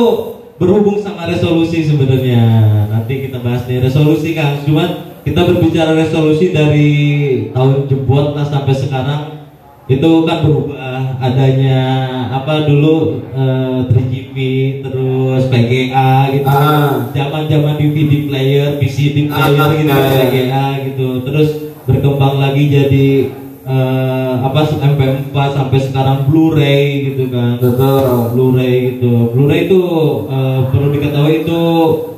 Speaker 4: berhubung sama resolusi sebenarnya. Nanti kita bahas nih resolusi kan. Cuman kita berbicara resolusi dari tahun jebot lah sampai sekarang itu kan berubah adanya apa dulu eh, 3GP terus PGA gitu
Speaker 1: Ah.
Speaker 4: zaman zaman DVD player VCD
Speaker 1: Ah,
Speaker 4: player gitu
Speaker 1: ah, ah.
Speaker 4: PGA gitu terus berkembang lagi jadi eh, apa MP4 sampai sekarang Blu-ray gitu kan
Speaker 1: Betul.
Speaker 4: Blu-ray gitu. Blu-ray itu eh, perlu diketahui itu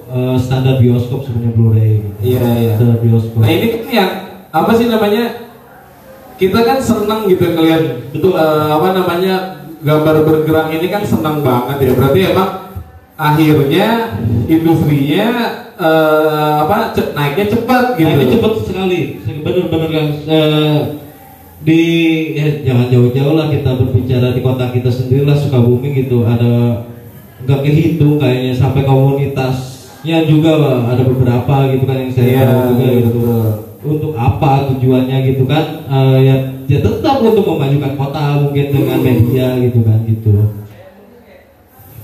Speaker 4: eh, standar bioskop sebenarnya Blu-ray. Gitu.
Speaker 1: Iya iya.
Speaker 4: Standar bioskop.
Speaker 1: Nah ini kan yang apa sih namanya? Kita kan seneng gitu ngeliat
Speaker 4: Betul.
Speaker 1: eh, apa namanya gambar bergerak ini kan seneng banget ya. Berarti emang akhirnya industrinya eh, apa naiknya cepat gitu.
Speaker 4: Ini cepet sekali. Benar-benar eh, di ya, jangan jauh-jauh lah kita berbicara di kota kita sendiri lah Sukabumi gitu. Ada nggak kehitung kayaknya sampai komunitasnya juga Pak. ada beberapa gitu kan yang saya
Speaker 1: Iya,
Speaker 4: tahu juga gitu.
Speaker 1: betul.
Speaker 4: untuk apa tujuannya gitu kan? Eh, ya ya tetap untuk memajukan kota mungkin dengan media gitu kan gitu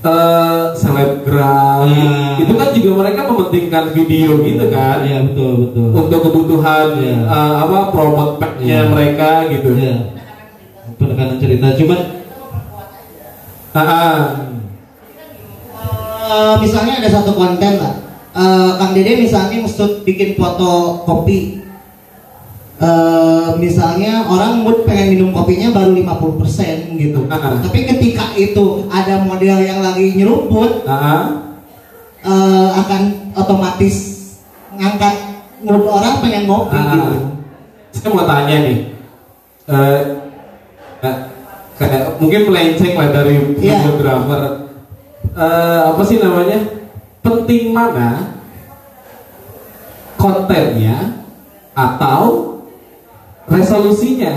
Speaker 1: Eh, selebgram
Speaker 4: Nah.
Speaker 1: itu kan juga mereka mementingkan video gitu kan
Speaker 4: ya betul betul
Speaker 1: untuk kebutuhan
Speaker 4: Iya.
Speaker 1: eh, apa promote packnya
Speaker 4: Iya.
Speaker 1: mereka gitu.
Speaker 4: ya penekanan cerita cuman.
Speaker 3: Eh, misalnya ada satu konten lah Eh, Kang Dede misalnya maksud bikin foto kopi Eh, misalnya orang mood pengen minum kopinya baru 50% gitu
Speaker 1: Ah.
Speaker 3: tapi ketika itu ada model yang lagi nyeruput
Speaker 1: Ah, ah.
Speaker 3: eh, akan otomatis ngangkat mood orang pengen ngopi
Speaker 1: Ah.
Speaker 3: gitu
Speaker 1: Saya mau tanya nih, eh, eh, kayak mungkin melenceng lah dari
Speaker 3: Iya.
Speaker 1: videographer. Eh, apa sih namanya? Penting mana kontennya atau resolusinya?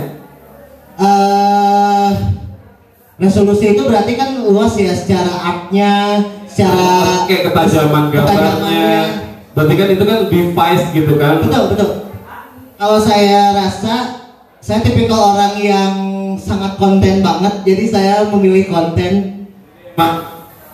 Speaker 3: eh resolusi itu berarti kan luas ya secara artnya, secara
Speaker 1: Kayak ketajaman gambarnya. Berarti kan itu kan device gitu kan?
Speaker 3: Betul betul. Kalau saya rasa saya tipikal orang yang sangat konten banget, jadi saya memilih konten.
Speaker 1: Mak,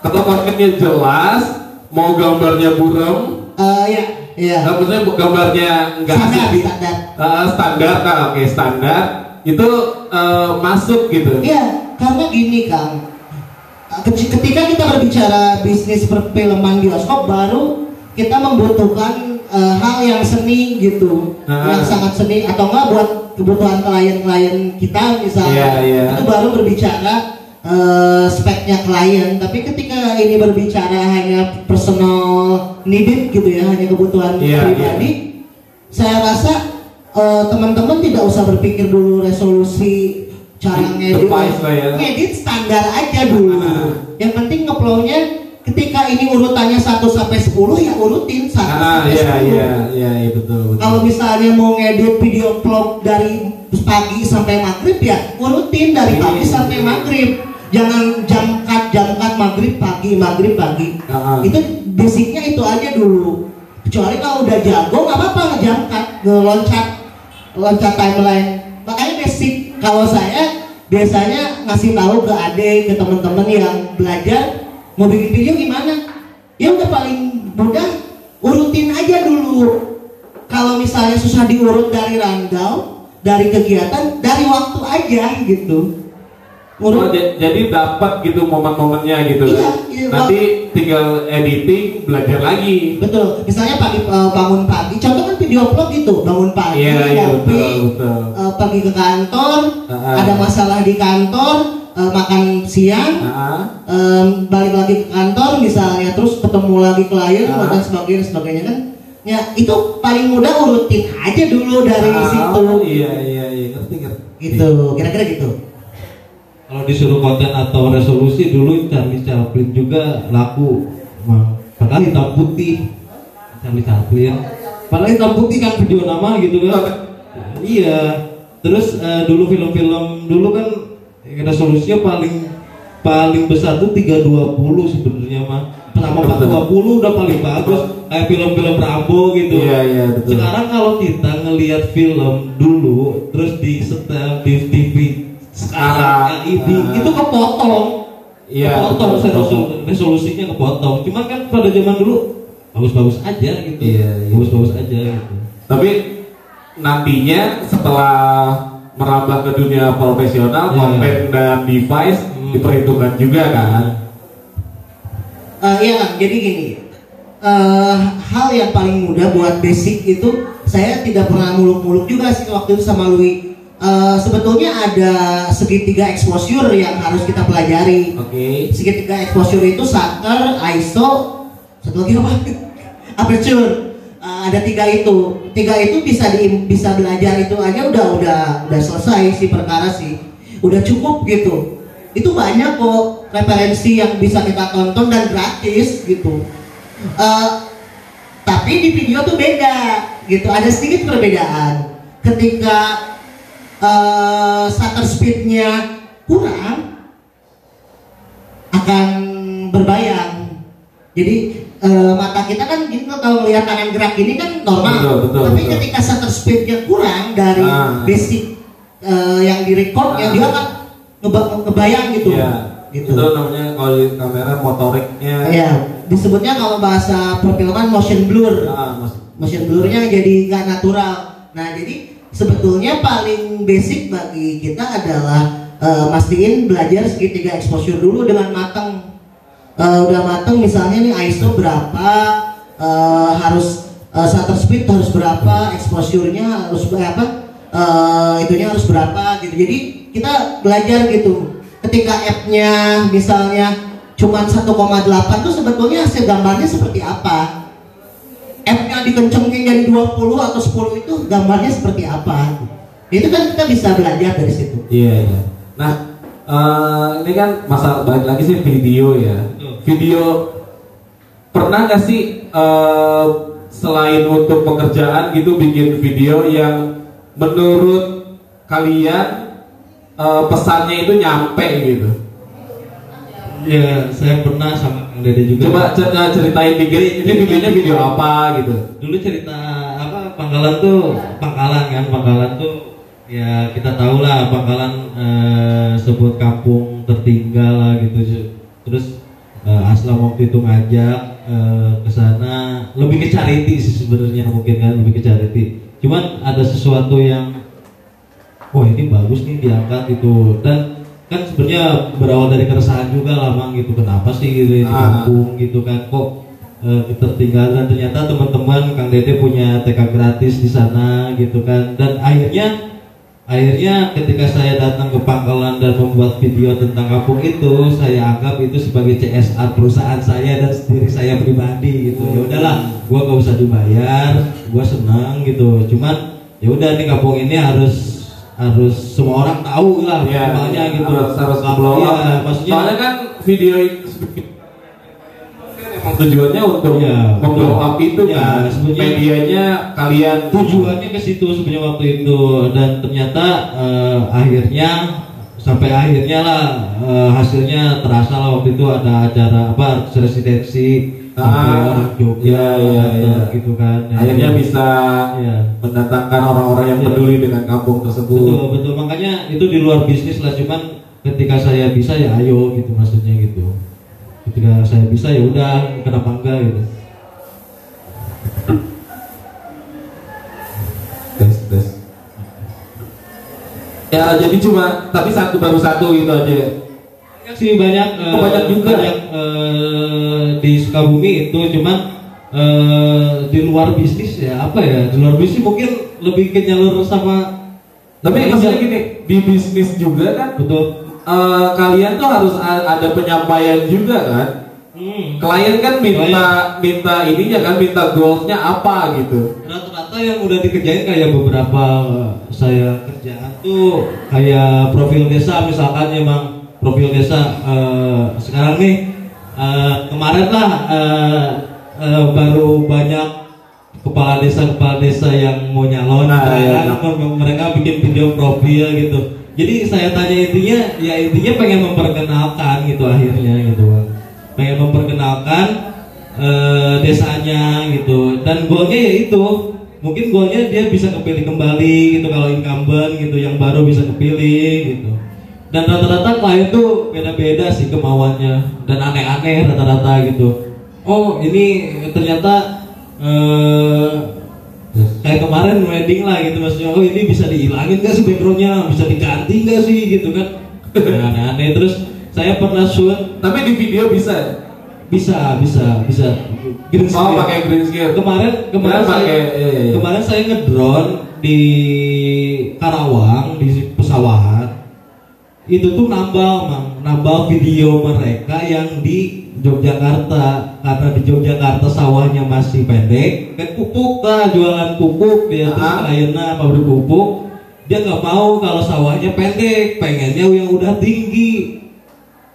Speaker 1: kalau kontennya jelas, mau gambarnya buram,
Speaker 3: Eh ya, Iya.
Speaker 1: Nah, maksudnya gambarnya nggak
Speaker 3: Standar,
Speaker 1: asik di-
Speaker 3: standar.
Speaker 1: Eh, standar, nah, oke standar itu eh, masuk gitu.
Speaker 3: Iya, karena gini Kang. Keci- Ketika kita berbicara bisnis perfilman bioskop baru kita membutuhkan eh, hal yang seni gitu,
Speaker 1: Ah.
Speaker 3: yang sangat seni atau enggak buat kebutuhan klien-klien kita misalnya
Speaker 1: Iya, iya.
Speaker 3: itu baru berbicara eh, speknya klien. Tapi ketika ini berbicara hanya personal needed gitu ya, hanya kebutuhan
Speaker 1: Iya,
Speaker 3: pribadi, saya rasa eh, teman-teman tidak usah berpikir dulu resolusi cara ngedit
Speaker 1: ya.
Speaker 3: ngedit standar aja dulu
Speaker 1: Ah.
Speaker 3: yang penting ngeplownya ketika ini urutannya 1 sampai 10 ya urutin 1
Speaker 1: Ah,
Speaker 3: sampai
Speaker 1: iya,
Speaker 3: 10
Speaker 1: iya, iya, iya, betul, betul.
Speaker 3: kalau misalnya mau ngedit video vlog dari pagi sampai maghrib ya urutin dari pagi
Speaker 1: Iya.
Speaker 3: sampai maghrib jangan jam cut jam cut maghrib pagi maghrib pagi.
Speaker 1: Ah, ah.
Speaker 3: itu basicnya itu aja dulu. Kecuali kalau udah jago nggak apa-apa ngejam cut ngeloncat loncat timeline. Makanya basic kalau saya biasanya ngasih tahu ke adik ke teman-teman yang belajar mau bikin video gimana? Ya udah paling mudah urutin aja dulu. Kalau misalnya susah diurut dari rundown dari kegiatan dari waktu aja gitu
Speaker 1: Oh, jadi dapat gitu momen-momennya gitu
Speaker 3: Iya, iya,
Speaker 1: Nanti tinggal editing, belajar lagi.
Speaker 3: betul misalnya pagi eh, bangun pagi contoh kan video vlog gitu bangun pagi
Speaker 1: Iya, iya,
Speaker 3: ngopi,
Speaker 1: betul, betul.
Speaker 3: eh, pergi ke kantor
Speaker 1: Ah.
Speaker 3: ada masalah di kantor eh, makan siang
Speaker 1: Nah,
Speaker 3: em, balik lagi ke kantor misalnya terus ketemu lagi klien
Speaker 1: Ah.
Speaker 3: dan sebagainya sebagainya kan ya itu paling mudah urutin aja dulu dari
Speaker 1: Ah,
Speaker 3: situ
Speaker 1: Iya, iya, iya, ngerti, ngerti.
Speaker 3: gitu kira-kira gitu
Speaker 4: Kalau disuruh konten atau resolusi dulu Charlie Chaplin juga laku. Padahal hitam putih. Charlie Chaplin. Padahal hitam putih kan video nama gitu kan. Iya. Terus eh, dulu film-film dulu kan resolusinya paling paling besar tuh 320 sebenarnya mah. Sama 420 udah paling bagus kayak film-film Rambo gitu.
Speaker 1: Iya, iya, betul.
Speaker 4: Sekarang kalau kita ngelihat film dulu terus di setel di TV sekarang ini
Speaker 1: ah.
Speaker 4: itu kepotong.
Speaker 1: Iya,
Speaker 4: kepotong
Speaker 1: betul,
Speaker 4: resolu- resolusinya kepotong. Cuman kan pada zaman dulu bagus-bagus aja gitu.
Speaker 1: Iya, iya.
Speaker 4: Bagus-bagus aja gitu.
Speaker 1: Tapi nantinya setelah merambah ke dunia profesional,
Speaker 4: Iya.
Speaker 1: konten dan device
Speaker 4: Hmm.
Speaker 1: diperhitungkan juga kan.
Speaker 3: Eh, iya kan, jadi gini, eh, hal yang paling mudah buat basic itu saya tidak pernah muluk-muluk juga sih waktu itu sama Louis. Eh, sebetulnya ada segitiga exposure yang harus kita pelajari.
Speaker 1: Oke.
Speaker 3: Segitiga exposure itu shutter, ISO, satu lagi apa? <laughs> Aperture. Eh, ada tiga itu. Tiga itu bisa di, bisa belajar itu aja udah udah udah selesai sih perkara sih. Udah cukup gitu. Itu banyak kok referensi yang bisa kita tonton dan gratis gitu. Eh, tapi di video tuh beda gitu. Ada sedikit perbedaan. Ketika eh, shutter speednya kurang, akan berbayang. Jadi eh, mata kita kan gini tuh kalau melihat tangan gerak gini kan normal.
Speaker 1: Betul, betul,
Speaker 3: Tapi
Speaker 1: betul.
Speaker 3: ketika shutter speednya kurang dari
Speaker 1: Ah.
Speaker 3: basic eh, yang direcord ya
Speaker 1: Ah.
Speaker 3: dia akan ngeba- ngebayang gitu.
Speaker 1: Iya.
Speaker 3: Gitu.
Speaker 1: Itu namanya kalau di kamera motoriknya.
Speaker 3: Iya, disebutnya kalau bahasa perfilman motion blur.
Speaker 1: Ah,
Speaker 3: motion blurnya jadi nggak natural. Nah jadi sebetulnya paling basic bagi kita adalah eh, mastiin belajar segitiga exposure dulu dengan matang. Eh, udah matang misalnya nih ISO berapa, eh, harus eh, shutter speed harus berapa, exposure-nya harus berapa, eh, itunya harus berapa gitu. Jadi kita belajar gitu. Ketika F-nya misalnya cuma 1,8 tuh sebetulnya hasil gambarnya seperti apa? F-nya dikencengin jadi 20 atau 10 itu gambarnya seperti apa? Itu kan kita bisa belajar dari situ.
Speaker 1: Iya, iya. Nah, eh, ini kan masa balik lagi sih video ya. Video pernah nggak sih eh, selain untuk pekerjaan gitu bikin video yang menurut kalian eh, pesannya itu nyampe gitu?
Speaker 4: Ya, saya pernah sama Kang Dede juga.
Speaker 1: Coba cer- eh, ceritain dikit. Ini videonya video apa gitu?
Speaker 4: dulu cerita apa pangkalan tuh pangkalan kan pangkalan tuh ya kita tahu lah pangkalan eh, sebuah kampung tertinggal lah gitu terus eh, Aslam waktu itu ngajak eh, ke sana lebih ke charity sih sebenarnya mungkin kan lebih ke charity cuman ada sesuatu yang oh ini bagus nih diangkat itu dan kan sebenarnya berawal dari keresahan juga lah mang gitu. Kenapa sih gitu di
Speaker 1: Ah.
Speaker 4: kampung gitu kan? Kok eh, tertinggal dan ternyata teman-teman Kang Dede punya TK gratis di sana gitu kan? Dan akhirnya akhirnya ketika saya datang ke Pangkalan dan membuat video tentang kampung itu saya anggap itu sebagai CSR perusahaan saya dan diri saya pribadi gitu. Ya udahlah gua gak usah dibayar gua senang gitu. Cuman ya udah nih kampung ini harus harus semua orang tahu lah
Speaker 1: Iya,
Speaker 4: minimalnya gitu
Speaker 1: harus harus
Speaker 4: Nah,
Speaker 1: blow
Speaker 4: iya,
Speaker 1: up. kan.
Speaker 4: maksudnya
Speaker 1: Soalnya kan video itu emang tujuannya untuk
Speaker 4: Iya,
Speaker 1: memblow up itu
Speaker 4: Iya,
Speaker 1: kan.
Speaker 4: sebenarnya-
Speaker 1: Medianya kalian
Speaker 4: tujuannya ke situ sebenarnya waktu itu dan ternyata eh, akhirnya sampai akhirnya lah eh, hasilnya terasa lah waktu itu ada acara apa residensi
Speaker 1: Ah,
Speaker 4: orang Jogja
Speaker 1: iya, iya, iya.
Speaker 4: gitu kan Ya,
Speaker 1: akhirnya
Speaker 4: iya.
Speaker 1: bisa
Speaker 4: Iya.
Speaker 1: mendatangkan orang-orang yang
Speaker 4: Iya.
Speaker 1: peduli dengan kampung tersebut.
Speaker 4: betul betul makanya itu di luar bisnis lah cuman ketika saya bisa ya ayo gitu maksudnya gitu ketika saya bisa ya udah kenapa enggak gitu
Speaker 1: Tes, tes. Ya jadi cuma tapi satu baru satu gitu aja.
Speaker 4: Banyak sih banyak eh,
Speaker 1: Oh, banyak juga.
Speaker 4: banyak, eh, di Sukabumi itu cuman eh, di luar bisnis ya apa ya di luar bisnis mungkin lebih ke jalur sama
Speaker 1: Tapi maksudnya gini di bisnis juga kan
Speaker 4: betul
Speaker 1: eh, kalian tuh harus ada penyampaian juga kan.
Speaker 4: hmm.
Speaker 1: Klien kan minta minta ininya kan minta goalsnya apa gitu.
Speaker 4: rata-rata yang udah dikerjain kayak beberapa saya kerjaan tuh kayak profil desa misalkan emang profil desa eh, sekarang nih eh, kemarin lah eh, eh, baru banyak kepala desa kepala desa yang mau nyalon
Speaker 1: Nah,
Speaker 4: kan. M- mereka bikin video profil gitu. Jadi saya tanya intinya ya intinya pengen memperkenalkan gitu akhirnya gitu pengen memperkenalkan eh, desanya gitu. Dan goalnya ya itu mungkin goalnya dia bisa kepilih kembali gitu kalau incumbent gitu yang baru bisa kepilih gitu dan rata-rata klien tuh beda-beda sih kemauannya. Dan aneh-aneh rata-rata gitu. Oh ini ternyata eh kayak kemarin wedding lah gitu maksudnya. Oh ini bisa dihilangin gak sih backgroundnya? Bisa diganti gak sih gitu kan? <laughs> Nah, aneh-aneh. Terus saya pernah shoot
Speaker 1: Tapi di video bisa.
Speaker 4: bisa bisa bisa. Green
Speaker 1: Oh
Speaker 4: screen.
Speaker 1: pakai green screen.
Speaker 4: kemarin kemarin
Speaker 1: Kemarin pakai
Speaker 4: saya
Speaker 1: iya, iya.
Speaker 4: kemarin saya ngedrone di Karawang di pesawahan itu tuh nambal mang. Nambal video mereka yang di Yogyakarta. Karena di Yogyakarta sawahnya masih pendek kan pupuk lah jualan pupuk dia terus
Speaker 1: Ah.
Speaker 4: kliennya pabrik pupuk. Dia nggak mau kalau sawahnya pendek pengennya yang udah tinggi.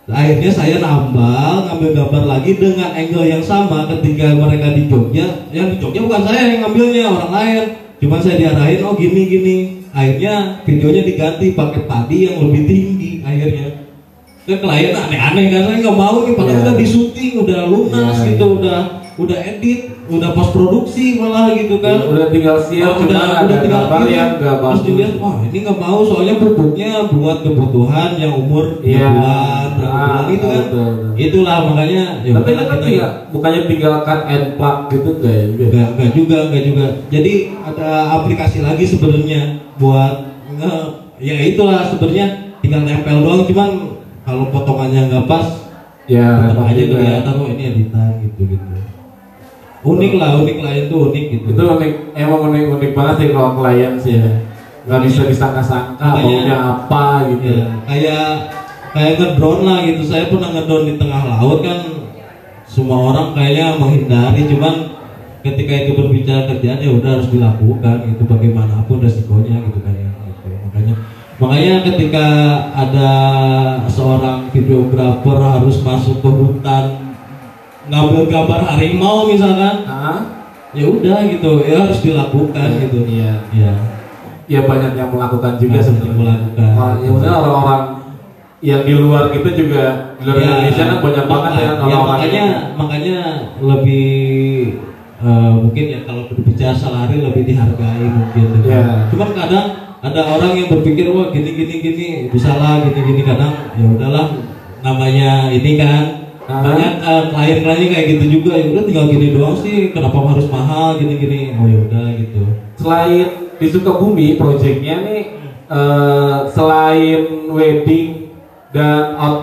Speaker 4: Akhirnya saya nambal ngambil gambar lagi dengan angle yang sama ketika mereka di Jogja. Yang di Jogja bukan saya yang ngambilnya orang lain. Cuma saya diarahin oh gini gini akhirnya videonya diganti pakai padi yang lebih tinggi akhirnya dan klien aneh-aneh kan saya nggak mau nih padahal
Speaker 1: Iya.
Speaker 4: udah di syuting udah lunas
Speaker 1: Iya,
Speaker 4: gitu udah udah edit udah post produksi malah gitu kan
Speaker 1: Udah tinggal siap
Speaker 4: Oh,
Speaker 1: cuma ada gambar
Speaker 4: kirim.
Speaker 1: yang
Speaker 4: terus
Speaker 1: bagus.
Speaker 4: dilihat wah ini nggak mau soalnya pupuknya buat kebutuhan yang umur
Speaker 1: Iya.
Speaker 4: bulan berapa
Speaker 1: Ah,
Speaker 4: bulan itu kan
Speaker 1: betul, betul.
Speaker 4: itulah makanya ya
Speaker 1: Tapi
Speaker 4: udah
Speaker 1: itu kan
Speaker 4: kita-
Speaker 1: tinggal, bukannya tinggalkan end plug gitu enggak ya? juga?
Speaker 4: Enggak, enggak juga, enggak juga. Jadi ada aplikasi lagi sebenarnya buat nge, ya itulah sebenarnya tinggal nempel doang cuman kalau potongannya nggak pas
Speaker 1: Ya,
Speaker 4: tetap aja kelihatan oh ini editan gitu gitu. Unik lah, unik lah itu unik gitu.
Speaker 1: Itu unik, emang unik unik banget sih kalau klien sih.
Speaker 4: Iya.
Speaker 1: Nggak bisa disangka-sangka maunya apa gitu.
Speaker 4: Ya, kayak kayak ngedrone lah gitu. Saya pernah ngedrone di tengah laut kan semua orang kayaknya menghindari cuman ketika itu berbicara kerjaan ya udah harus dilakukan itu bagaimanapun resikonya gitu kayak gitu. Makanya makanya ketika ada seorang videografer harus masuk ke hutan ngambil gambar harimau misalkan ya udah gitu ya harus dilakukan
Speaker 1: Iya,
Speaker 4: gitu
Speaker 1: iya.
Speaker 4: ya
Speaker 1: Ya banyak yang melakukan juga sebenarnya.
Speaker 4: melakukan.
Speaker 1: Orang- Ya maksudnya orang-orang yang di luar kita juga di luar
Speaker 4: Ya,
Speaker 1: Indonesia kan banyak banget ya
Speaker 4: ya,
Speaker 1: orang-orang
Speaker 4: makanya
Speaker 1: yang-
Speaker 4: makanya lebih eh, mungkin ya kalau berbicara salari lebih dihargai mungkin gitu.
Speaker 1: Ya.
Speaker 4: cuman kadang ada orang yang berpikir wah gini gini gini bisa lah gini gini kadang ya udahlah namanya ini kan Banyak eh, klien-kliennya kayak gitu juga. Ya udah tinggal gini doang sih. Kenapa harus mahal? Gini-gini. Oh ya udah gitu.
Speaker 1: Selain di Sukabumi, proyeknya nih eh, selain wedding dan outing